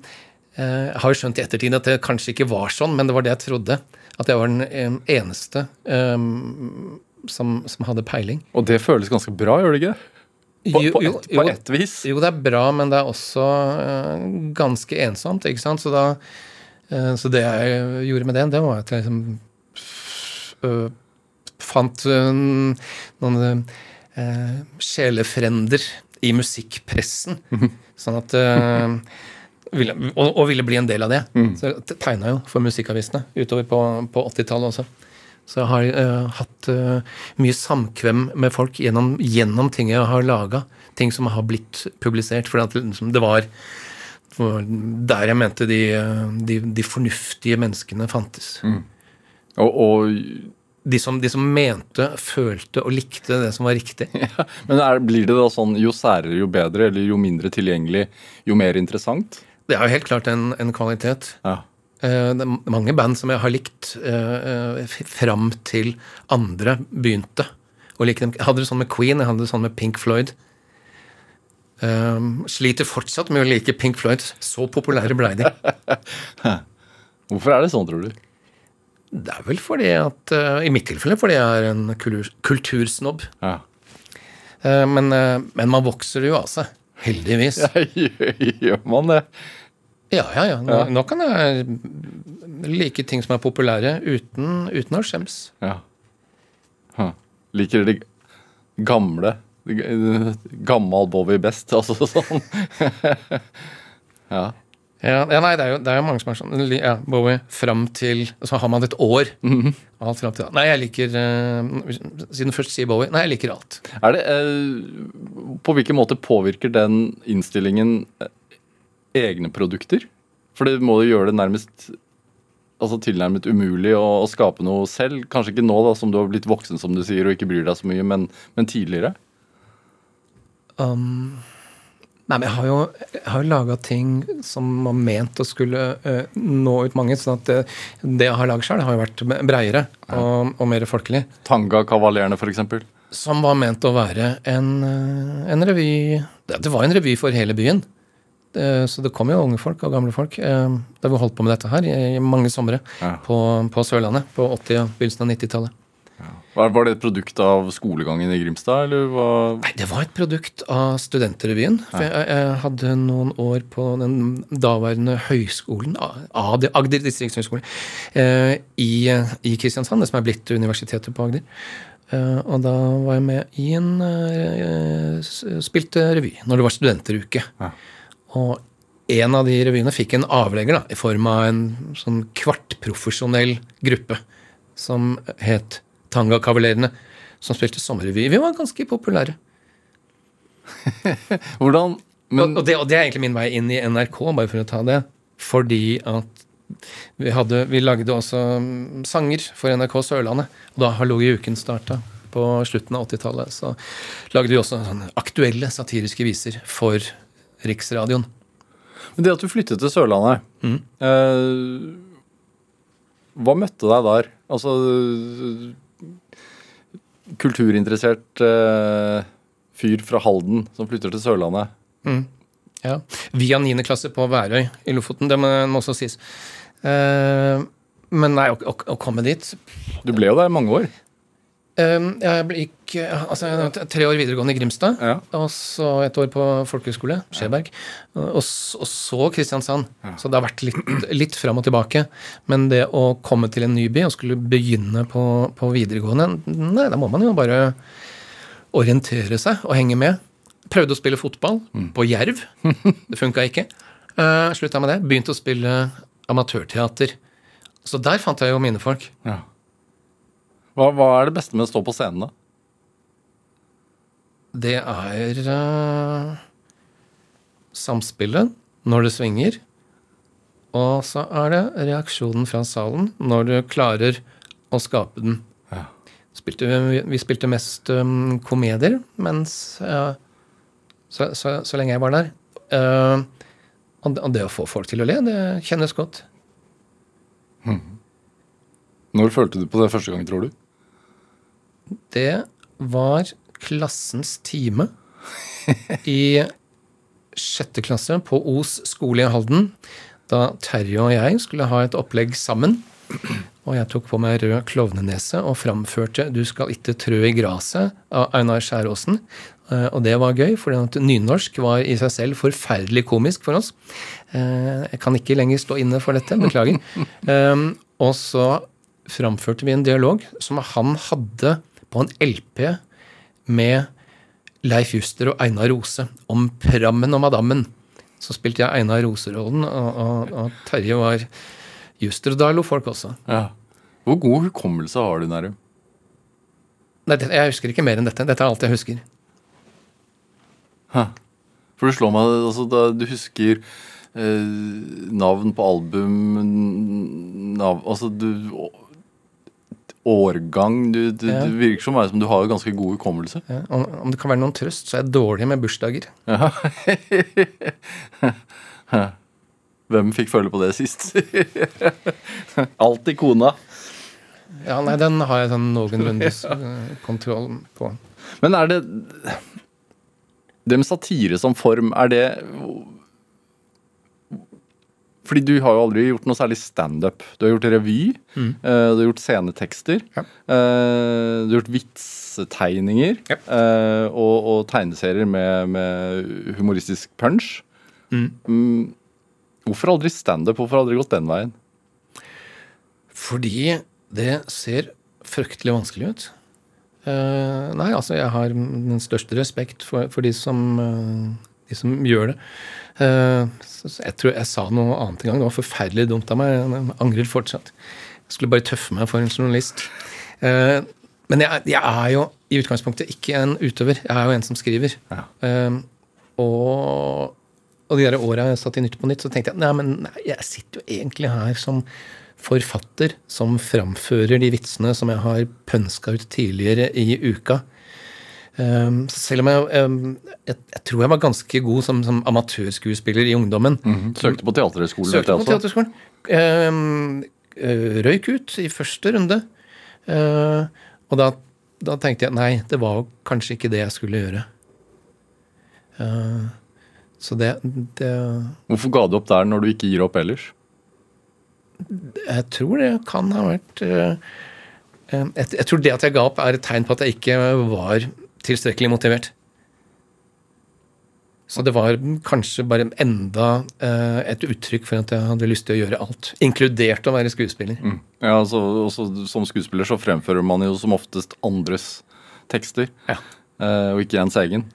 eh, jeg har jo skjønt i ettertid at det kanskje ikke var sånn, men det var det jeg trodde. At jeg var den eh, eneste um, som, som hadde peiling. Og det føles ganske bra, gjør det ikke? På, Jo- på, jo- på ett vis. Jo, det er bra, men det er også uh, ganske ensomt, ikke sant? Så, da, uh, så det jeg gjorde med den, det var at jeg liksom uh, fant noen sjelefrender i musikkpressen. Sånn at ville, og, og ville bli en del av det. Så tegna jo for musikkavisene utover på, på 80-tallet også. Så jeg har uh, hatt uh, mye samkvem med folk gjennom, gjennom ting jeg har laga. Ting som har blitt publisert. For liksom, det var der jeg mente de, de, de fornuftige menneskene fantes. Og, og, De, som, de som mente, følte og likte det som var riktig. men er, blir det da sånn jo særere, jo bedre, eller jo mindre tilgjengelig, jo mer interessant? Det er jo helt klart en, en kvalitet. Ja. Eh, Det er mange band som jeg har likt eh, eh, fram til andre begynte å like dem. Jeg hadde det sånn med Queen, jeg hadde det sånn med Pink Floyd. Sliter fortsatt med å like Pink Floyd. Så populære blei de. Hvorfor er det sånn, tror du? Det er vel fordi at I mitt tilfelle fordi jeg er en kultur, kultursnobb. Ja. Men, men man vokser jo av seg. Heldigvis. Gjør man det? Ja, ja, ja. Nå, nå kan jeg like ting som er populære, uten, uten å skjems. Ja. Huh. Liker de gamle Gammal Bowie best, altså sånn. ja. Ja, ja nei, det er, jo, det er jo mange som er sånn. Ja, Bowie fram til Så har man et år. Alt fram til da. Nei, jeg liker uh, Siden du først sier Bowie Nei, jeg liker alt. Er det, uh, på hvilken måte påvirker den innstillingen eh, egne produkter? For det må jo gjøre det nærmest altså tilnærmet umulig å, å skape noe selv. Kanskje ikke nå da, som du har blitt voksen som du sier, og ikke bryr deg så mye, men, men tidligere? Um, nei, men jeg har jo, jeg har jo laga ting som var ment å skulle uh, nå ut mange. sånn at det, det jeg har laget sjøl, har jo vært breiere og, og mer folkelig. Tanga-kavalerene, f.eks. Som var ment å være en, eh, en revy Det det var en revy for hele byen. Det- Så det kom jo unge folk og gamle folk Da da vi holdt på med dette her i, mange somre Ja. på, på Sørlandet på 80- og begynnelsen av 90-tallet. Var, var det et produkt av skolegangen i Grimstad, eller hva? Nei, det var et produkt av Studentrevyen. For jeg, jeg hadde noen år på den daværende høyskolen, Agder distriktshøgskole, eh, i, i Kristiansand, det som er blitt Universitetet på Agder. Uh, og da var jeg med i en uh, Spilte revy når det var studenteruke. Ja. Og en av de revyene fikk en avlegger da, i form av en sånn kvartprofesjonell gruppe som het Tangakavalerene, som spilte sommerrevy. Vi var ganske populære. Hvordan men, og, og, det, og det er egentlig min vei inn i NRK, bare for å ta det. Fordi at vi, hadde, vi lagde også mm, sanger for NRK Sørlandet. Og da har i uken starta på slutten av 80-tallet, så lagde vi også sånne aktuelle satiriske viser for Riksradioen. men det at du flyttet til Sørlandet Mm. eh, Hva møtte deg der? Altså Kulturinteressert eh, fyr fra Halden som flytter til Sørlandet. Ja. Via 9. klasse på Værøy i Lofoten. Det må, må også sies. Eh, men nei, å, å, å komme dit Du ble jo der i mange år. Eh, Jeg gikk eh, altså, tre år videregående i Grimstad. Ja. Og så et år på folkehøyskole, Skjeberg. Og, og så Kristiansand. Så det har vært litt, litt fram og tilbake. Men det å komme til en ny by og skulle begynne på, på videregående, nei, da må man jo bare orientere seg og henge med. Prøvde å spille fotball på Jerv. Det funka ikke. Uh, Slutta med det. Begynte å spille amatørteater. Så der fant jeg jo mine folk. Ja. Hva, hva er det beste med å stå på scenen, da? Det er uh, samspillet når det svinger, og så er det reaksjonen fra salen når du klarer å skape den. Ja. Spilte, vi, vi spilte mest um, komedier mens uh, så, så, så lenge jeg var der. Uh, og, det, og det å få folk til å le, det kjennes godt. Når følte du på det første gang, tror du? Det var klassens time i sjette klasse på Os skole i Halden. Da Terje og jeg skulle ha et opplegg sammen. Og jeg tok på meg rød klovnenese og framførte 'Du skal ikke trø i graset' av Einar Skjæråsen. Eh, Og det var gøy, for nynorsk var i seg selv forferdelig komisk for oss. Eh, Jeg kan ikke lenger stå inne for dette, beklager. Um, Og så framførte vi en dialog som han hadde på en LP med Leif Juster og Einar Rose om Prammen og Madammen. Så spilte jeg Einar Rose-rollen, og, og, og Terje var Juster. Og da lo folk også. Ja. Hvor god hukommelse har du, Nærum? Nei, jeg husker ikke mer enn dette. Dette er alt jeg husker. Hæ. For du slår meg altså, Du husker eh, navn på album nav, Altså, du Årgang du, du, Ja. Det virker som som du har ganske god hukommelse. Ja, om, om det kan være noen trøst, så er jeg dårlig med bursdager. Hvem fikk føle på det sist? Alltid kona. Ja, nei, den har jeg sånn noenlunde kontroll på. Men er det Det med satire som form, er det Fordi du har jo aldri gjort noe særlig standup. Du har gjort revy, eh, du har gjort scenetekster. Ja. uh, Du har gjort vitsetegninger Ja. uh, og, og tegneserier med, med humoristisk punch. Mm. Hvorfor aldri standup? Hvorfor aldri gått den veien? Fordi det ser fryktelig vanskelig ut. Nei, altså, jeg har den største respekt for, for de, som, de som gjør det. Eh, jeg tror jeg sa noe annet en gang. Det var forferdelig dumt av meg. Jeg angrer fortsatt. Jeg skulle bare tøffe meg for en journalist. Eh, men jeg, jeg er jo i utgangspunktet ikke en utøver. Jeg er jo en som skriver. Ja. Eh, og, og de der åra jeg satt i Nytt på Nytt, så tenkte jeg nei, men nei, jeg sitter jo egentlig her som forfatter som framfører de vitsene som jeg har pønska ut tidligere i uka. Så selv om jeg, um, jeg, jeg tror jeg var ganske god som, som amatørskuespiller i ungdommen. Søkte på Teaterhøgskolen, Søkte på teaterskolen. Um, øh, røyk ut i første runde. Uh, og da, da tenkte jeg nei, det var kanskje ikke det jeg skulle gjøre. Uh, så det, det Hvorfor ga du opp der når du ikke gir opp ellers? Jeg tror det kan ha vært jeg, jeg tror det at jeg ga opp, er et tegn på at jeg ikke var tilstrekkelig motivert. Så det var kanskje bare enda uh, et uttrykk for at jeg hadde lyst til å gjøre alt. Inkludert å være skuespiller. Ja, altså, også Som skuespiller så fremfører man jo som oftest andres tekster, Ja. eh, og ikke ens egen.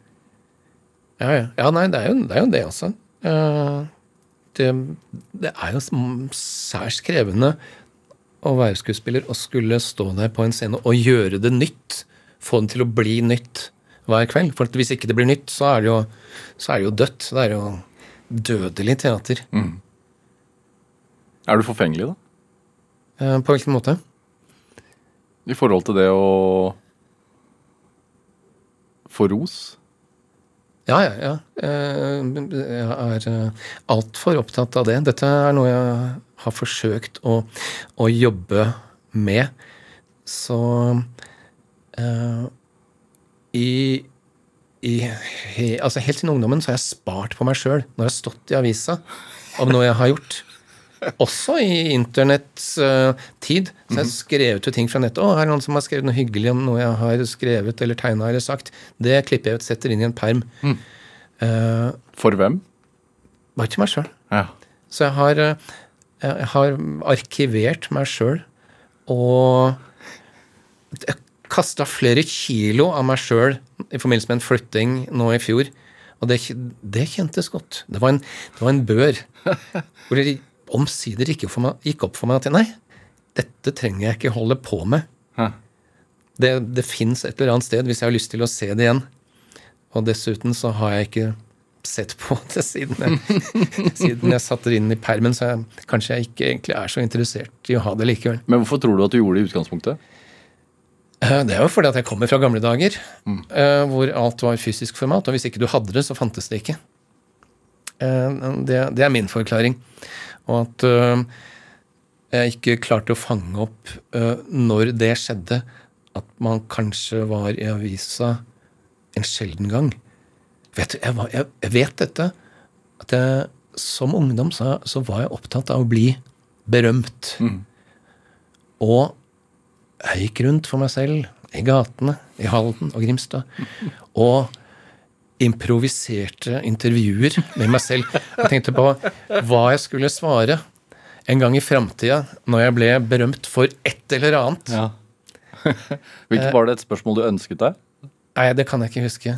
Ja, ja. ja nei, det er jo det, er jo det altså. Eh, det, det er jo særs krevende å være skuespiller og skulle stå der på en scene og gjøre det nytt. Få det til å bli nytt hver kveld. For hvis ikke det blir nytt, så er det jo, så er det jo dødt. Det er jo dødelig teater. Er du forfengelig, da? Eh, på hvilken måte? I forhold til det å få ros? Ja, ja, ja. Eh, Jeg er eh, altfor opptatt av det. Dette er noe jeg har forsøkt å, å jobbe med. Så eh, i, i he, altså Helt siden ungdommen så har jeg spart på meg sjøl når jeg har stått i avisa om noe jeg har gjort. Også i internettid. Uh, tid. Så jeg har skrevet ut ting fra nettet. 'Å, her er noen som har skrevet noe hyggelig om noe jeg har skrevet eller tegna eller sagt.' Det klipper jeg ut, setter inn i en perm. Uh, For hvem? bare til meg sjøl. Ja. Så jeg har, eh, jeg har arkivert meg sjøl og kasta flere kilo av meg sjøl i forbindelse med en flytting nå i fjor. Og det, det kjentes godt. Det var en, det var en bør hvor det omsider gikk, opp for meg, at nei, dette trenger jeg ikke holde på med. Hæ. Det, det fins et eller annet sted hvis jeg har lyst til å se det igjen. Og dessuten så har jeg ikke sett på det siden jeg, siden jeg satte det inn i permen, så jeg, kanskje jeg ikke egentlig er så interessert i å ha det likevel. Men hvorfor tror du at du gjorde det i utgangspunktet? Eh, Det er jo fordi at jeg kommer fra gamle dager, mm. hvor alt var fysisk format. Og hvis ikke du hadde det, så fantes det ikke. Eh, Det, det er min forklaring. Og at eh, jeg ikke klarte å fange opp eh, når det skjedde, at man kanskje var i avisa en sjelden gang. Vet du, jeg, var, jeg, vet dette. At jeg som ungdom så, så var jeg opptatt av å bli berømt. Og jeg gikk rundt for meg selv i gatene i Halden og Grimstad og improviserte intervjuer med meg selv. Jeg tenkte på hva jeg skulle svare en gang i framtida når jeg ble berømt for et eller annet. Ja. Hvilket var det et spørsmål du ønsket deg? Nei, det kan jeg ikke huske.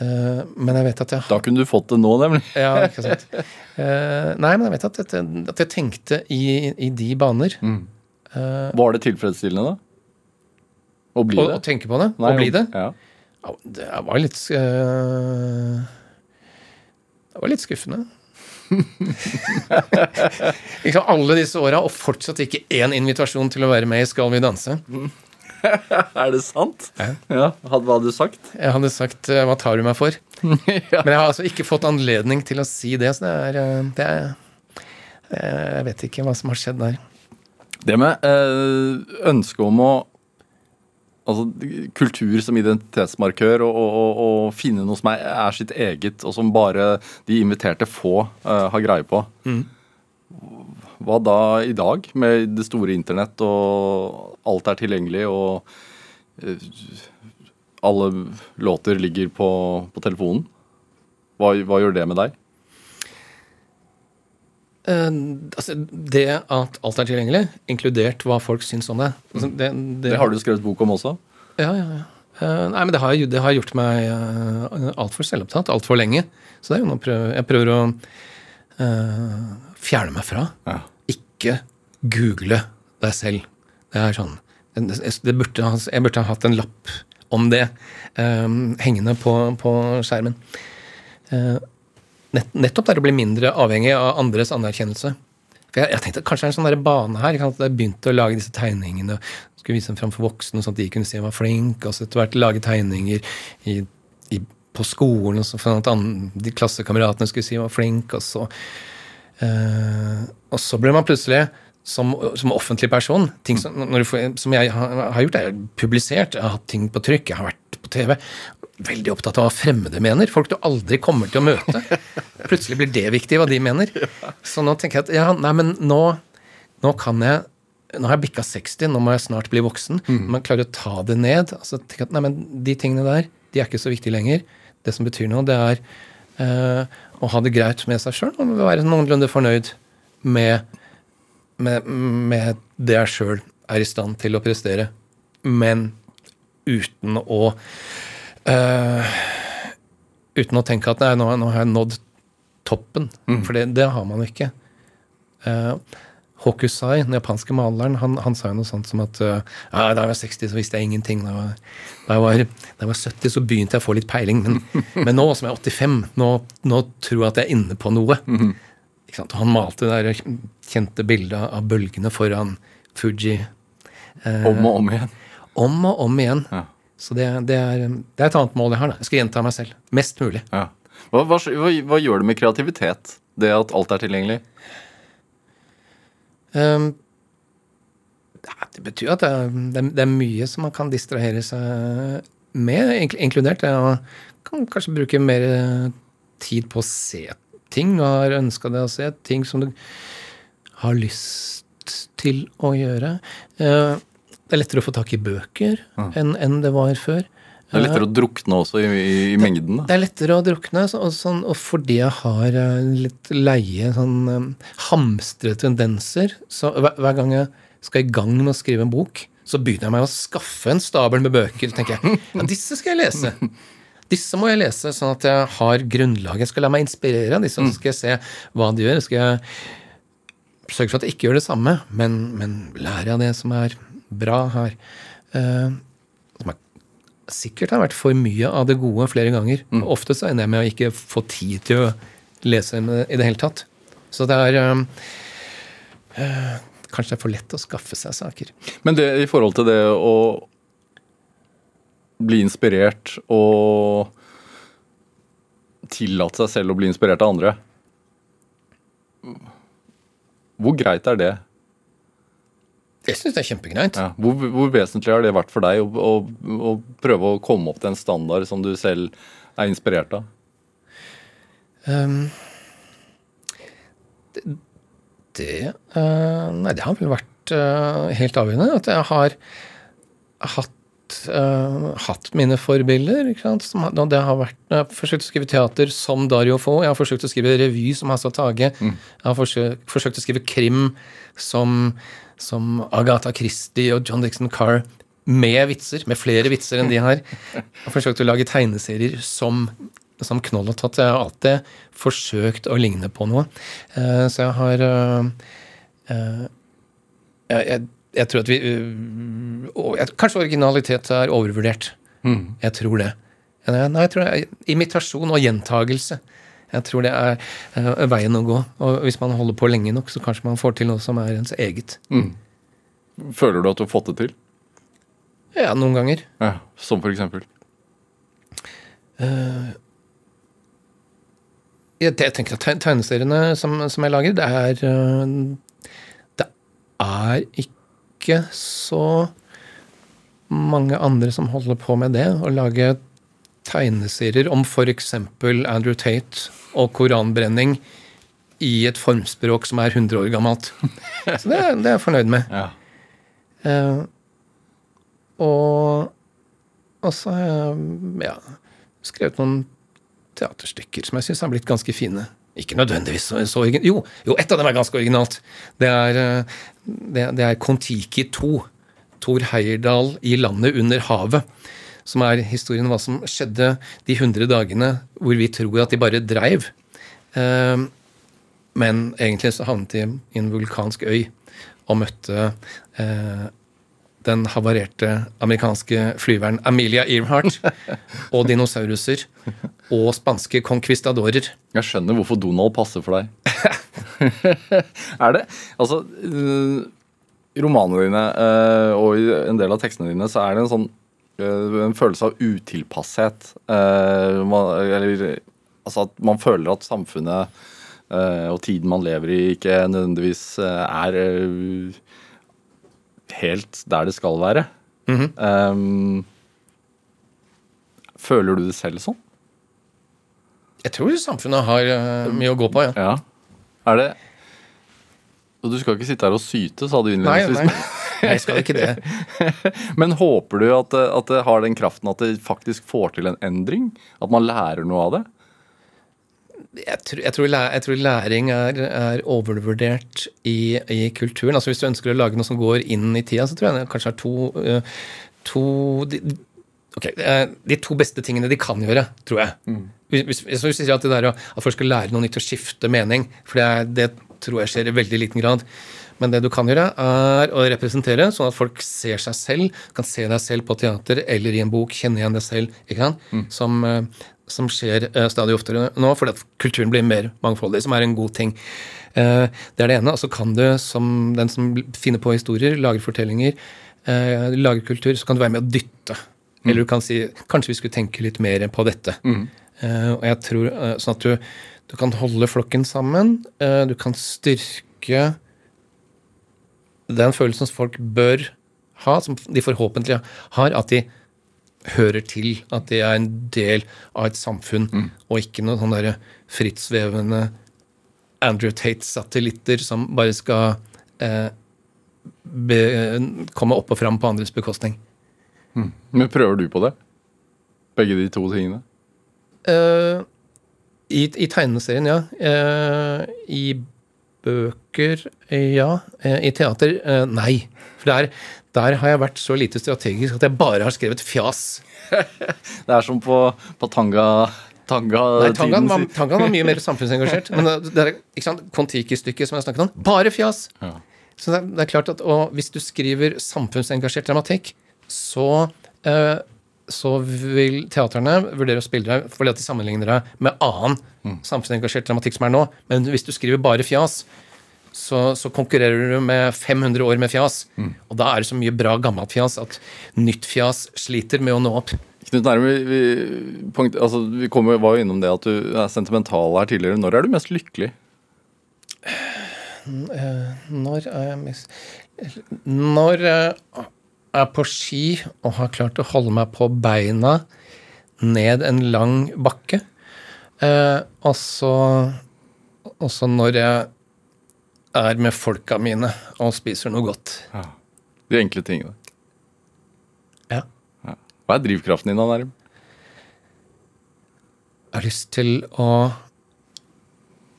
Eh, men jeg vet at jeg Da kunne du fått det nå, nemlig. Ja, ikke sant. Eh, nei, men jeg vet at, jeg, at jeg tenkte i, i de baner. Var det tilfredsstillende, da? Å bli Å, det? å tenke på det, Nei, å bli det. Ja. Ja, Det var litt uh, Det var litt skuffende. liksom Alle disse åra, og fortsatt ikke én invitasjon til å være med i Skal vi danse. Er det sant? Ja. ja. hva hadde du sagt? Jeg hadde sagt øh, 'hva tar du meg for'? Men jeg har altså ikke fått anledning til å si det, så det er, det er Jeg vet ikke hva som har skjedd der. Det med eh, ønsket om å Altså kultur som identitetsmarkør, og, og, og, finne noe som er, er sitt eget, og som bare de inviterte få eh, har greie på. Hva da i dag, med det store internett, og alt er tilgjengelig, og eh, alle låter ligger på, på telefonen? Hva, hva gjør det med deg? Eh, altså, det at alt er tilgjengelig, inkludert hva folk syns om det, altså, det, Det har du skrevet bok om også? Ja, ja, ja. Eh, nei, men det har, det har gjort meg uh, altfor selvopptatt altfor lenge. Så det er jo noe prøver, Jeg prøver å eh, fjerne meg fra. Ja. Ikke google deg selv. Det er sånn det, det burde, Jeg burde ha hatt en lapp om det eh, hengende på, på skjermen. Eh, nett, nettopp der å bli mindre avhengig av andres anerkjennelse. For jeg, jeg tenkte kanskje det er en sånn der bane her. at Jeg begynte å lage disse tegningene. Skulle vise dem fram for voksne, sånn at de kunne se jeg var flink. Og så etter hvert lage tegninger i, i, på skolen, og så for at andre, de klassekameratene skulle si jeg var flink. Og så, eh, og så ble man plutselig som, som offentlig person ting som, får, som jeg har, har gjort, er publisert. Jeg har hatt ting på trykk, jeg har vært på TV. Veldig opptatt av hva fremmede mener. Folk du aldri kommer til å møte. Plutselig blir det viktig, hva de mener. Så nå tenker jeg at ja, nei, men nå, nå kan jeg nå har jeg bikka 60, nå må jeg snart bli voksen. Mm. man klarer å ta det ned altså tenk at nei, men De tingene der de er ikke så viktige lenger. Det som betyr noe, det er eh, å ha det greit med seg sjøl og være noenlunde fornøyd med, med, med det jeg sjøl er i stand til å prestere. Men uten å eh, Uten å tenke at nei, nå, nå har jeg nådd toppen. For det, det har man ikke. Uh, Hokusai, den japanske maleren, han, han sa jo noe sånt som at uh, ja, da jeg var 60, så visste jeg ingenting. Da jeg var, da jeg var, da jeg var 70, så begynte jeg å få litt peiling. Men, men nå som jeg er 85, nå, nå tror jeg at jeg er inne på noe. Og han malte det der kjente bildet av bølgene foran Fuji. Uh, Om og om igjen. om og om igjen. Ja. Så det, det, er, det er et annet mål jeg har. da. Jeg skal gjenta meg selv. Mest mulig. Ja. Hva, hva, hva, hva gjør det med kreativitet, det at alt er tilgjengelig? Um, det betyr at det er, det, er, mye som man kan distrahere seg med, inkludert det å kan kanskje bruke mer tid på å se ting du har ønska deg å se, ting som du har lyst til å gjøre. Eh, Det er lettere å få tak i bøker enn en det var før. Det er lettere å drukne også i, i, i mengden. da. Det er lettere å drukne, så- og, sånn, og fordi jeg har eh, litt leie sånn um, hamstre tendenser, så hver, hver gang jeg skal i gang med å skrive en bok, så begynner jeg meg å skaffe en stabel med bøker. Så tenker jeg ja, disse skal jeg lese. Disse må jeg lese, sånn at jeg har grunnlaget. Jeg skal la meg inspirere av disse, så skal jeg se hva de gjør. Så skal jeg sørge for at jeg ikke gjør det samme, men, men lære av det som er bra her. Eh, som er sikkert har vært for mye av det gode flere ganger. Mm. Ofte så ender jeg med å ikke få tid til å lese med, i det hele tatt. Så det er um, eh, Kanskje det er for lett å skaffe seg saker. Men det i forhold til det å bli inspirert og tillate seg selv å bli inspirert av andre Hvor greit er det? Jeg syns det er kjempegreit. Ja. Hvor, hvor vesentlig har det vært for deg å, å, å prøve å komme opp til en standard som du selv er inspirert av? Um, det det, uh, Nei, det har vel vært uh, helt avgjørende. At jeg har hatt, Uh, hatt mine forbilder. Som, det har vært, jeg har forsøkt å skrive teater som Dario Fo. Jeg har forsøkt å skrive revy som Hassa Tage. Jeg har forsøkt, forsøkt å skrive krim som, som Agatha Christie og John Dixon Carr. Med vitser, med flere vitser enn de her. Har forsøkt å lage tegneserier som som knoll og tott. Jeg har alltid forsøkt å ligne på noe. Eh, så jeg har eh, eh, jeg, jeg, tror at vi Kanskje originalitet er overvurdert. Jeg tror det. Nei, jeg tror det er Imitasjon og gjentagelse. Jeg tror det er eh, veien å gå. Og hvis man holder på lenge nok, så kanskje man får til noe som er ens eget. Føler du at du har fått det til? Ja, noen ganger. Ja, Som for eksempel? jeg, jeg tenker at tegneseriene som, som jeg lager, det er øh, Det er ikke så mange andre som holder på med det. Å lage tegneserier om f.eks. Andrew Tate og koranbrenning i et formspråk som er 100 år gammelt. Så det, er- det er jeg fornøyd med. Ja. Uh, og og så har jeg ja, skrevet noen teaterstykker som jeg syns har blitt ganske fine. Ikke nødvendigvis så, så origin- Jo, jo, ett av dem er ganske originalt. Det er, eh, det, det er Kon-Tiki 2. Thor Heyerdahl i landet under havet. Som er historien om hva som skjedde de 100 dagene hvor vi tror at de bare dreiv. Eh, men egentlig så havnet de i en vulkansk øy og møtte eh, den havarerte amerikanske flyveren Amelia Earhart og dinosauruser og spanske conquistadorer. Jeg skjønner hvorfor Donald passer for deg. er det? Altså, i romanene dine øh, og i en del av tekstene dine så er det en sånn en følelse av utilpasshet. Øh, man, eller altså at man føler at samfunnet øh, og tiden man lever i, ikke nødvendigvis er helt der det skal være. Um, føler du det selv sånn? Jeg tror samfunnet har eh, mye å gå på, ja. Ja. Er det Og du skal ikke sitte her og syte, sa du Nei, nei. nei, jeg skal ikke det. Men håper du at at det har den kraften at det faktisk får til en endring? At man lærer noe av det? Jeg tror, jeg tror, jeg tror læring er, er overvurdert i, i kulturen. Altså Hvis du ønsker å lage noe som går inn i tida, så tror jeg det kanskje er to, to de, ok, eh, de to beste tingene de kan gjøre, tror jeg. Hvis, hvis, hvis du sier at, det der, at folk skal lære noe nytt og skifte mening, for det, det tror jeg skjer i veldig liten grad. Men det du kan gjøre, er å representere, sånn at folk ser seg selv, kan se deg selv på teater eller i en bok, kjenne igjen deg selv, ikke sant? Som, eh, som skjer eh, stadig oftere nå, fordi at kulturen blir mer mangfoldig, som er en god ting. Eh, Det er det ene. Og så kan du, som den som finner på historier, lager fortellinger, lager kultur, så kan du være med å dytte. Eller du kan si kanskje vi skulle tenke litt mer på dette. Mm. og jeg tror Sånn at du, du kan holde flokken sammen. eh, du kan styrke den følelsen som folk bør ha, som de forhåpentlig har, at de hører til, at de er en del av et samfunn, og ikke noen sånne derre frittsvevende Andrew Tate-satellitter som bare skal eh, be, komme opp og fram på andres bekostning. Men prøver du på det? Begge de to tingene? Eh, i, I tegneserien, ja. Eh, I bøker, ja. Eh, I teater, eh, nei. For der, der har jeg vært så lite strategisk at jeg bare har skrevet fjas. Det er som på, på tanga... tanga Nei, Tangan var, sin. Var mye mer samfunnsengasjert. Men det, det er ikke sant, Kon-Tiki-stykket som jeg snakket om, bare fjas! Ja. Så det, er- det er klart at og hvis du skriver samfunnsengasjert dramatikk, så, eh, så vil teatrene vurdere å spille deg fordi at de sammenligner deg med annen samfunnsengasjert dramatikk som er nå. Men hvis du skriver bare fjas, så, så konkurrerer du med 500 år med fjas. Og da er det så mye bra gammelt fjas at nytt fjas sliter med å nå opp. Knut Nærum, vi, vi, altså, vi kom, var jo innom det at du er sentimental her tidligere. Når er du mest lykkelig? Når er jeg mest Når jeg er på ski og har klart å holde meg på beina ned en lang bakke, eh, og så når jeg er med folka mine og spiser noe godt. De enkle tingene. Ja. Hva er drivkraften din, da, Jeg har lyst til å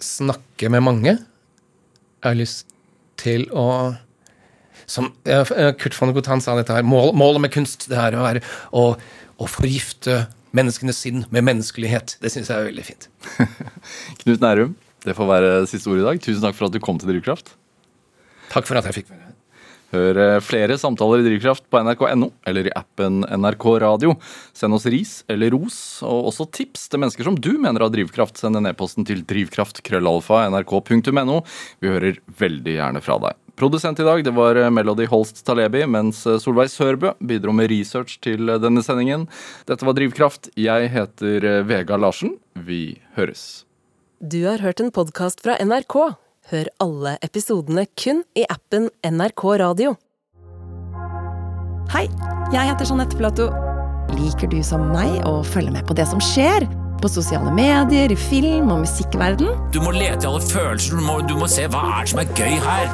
snakke med mange. Jeg har lyst til å som Kurt von Gotan sa dette her. Mål, målet med kunst det er å, være, å, å forgifte menneskenes sinn med menneskelighet. Det syns jeg er veldig fint. Knut Nærum, det får være siste ord i dag. Tusen takk for at du kom til Drivkraft. Takk for at jeg fikk være her. Hør eh, flere samtaler i Drivkraft på nrk.no eller i appen NRK Radio. Send oss ris eller ros, og også tips til mennesker som du mener har drivkraft. Send en e-posten til drivkraft.krøllalfa.nrk.no. Vi hører veldig gjerne fra deg. Produsent i dag det var eh, Melody Holst Talebi, mens eh, Solveig Sørbø bidro med research til eh, denne sendingen. Dette var Drivkraft. Jeg heter Vega Larsen. Vi høres. Du har hørt en podkast fra NRK. Hør alle episodene kun i appen NRK Radio. Hei, jeg heter Jeanette Platou. Liker du som meg å følge med på det som skjer? På sosiale medier, i film og musikkverden? Du må lete i alle følelser, du må, du må se hva er det som er gøy her.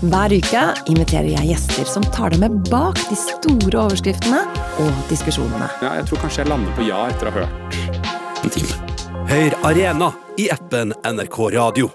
Hver uke inviterer jeg gjester som tar deg med bak de store overskriftene og diskusjonene. Ja, jeg tror kanskje jeg lander på ja etter å ha hørt en time. Hør Arena i appen NRK Radio.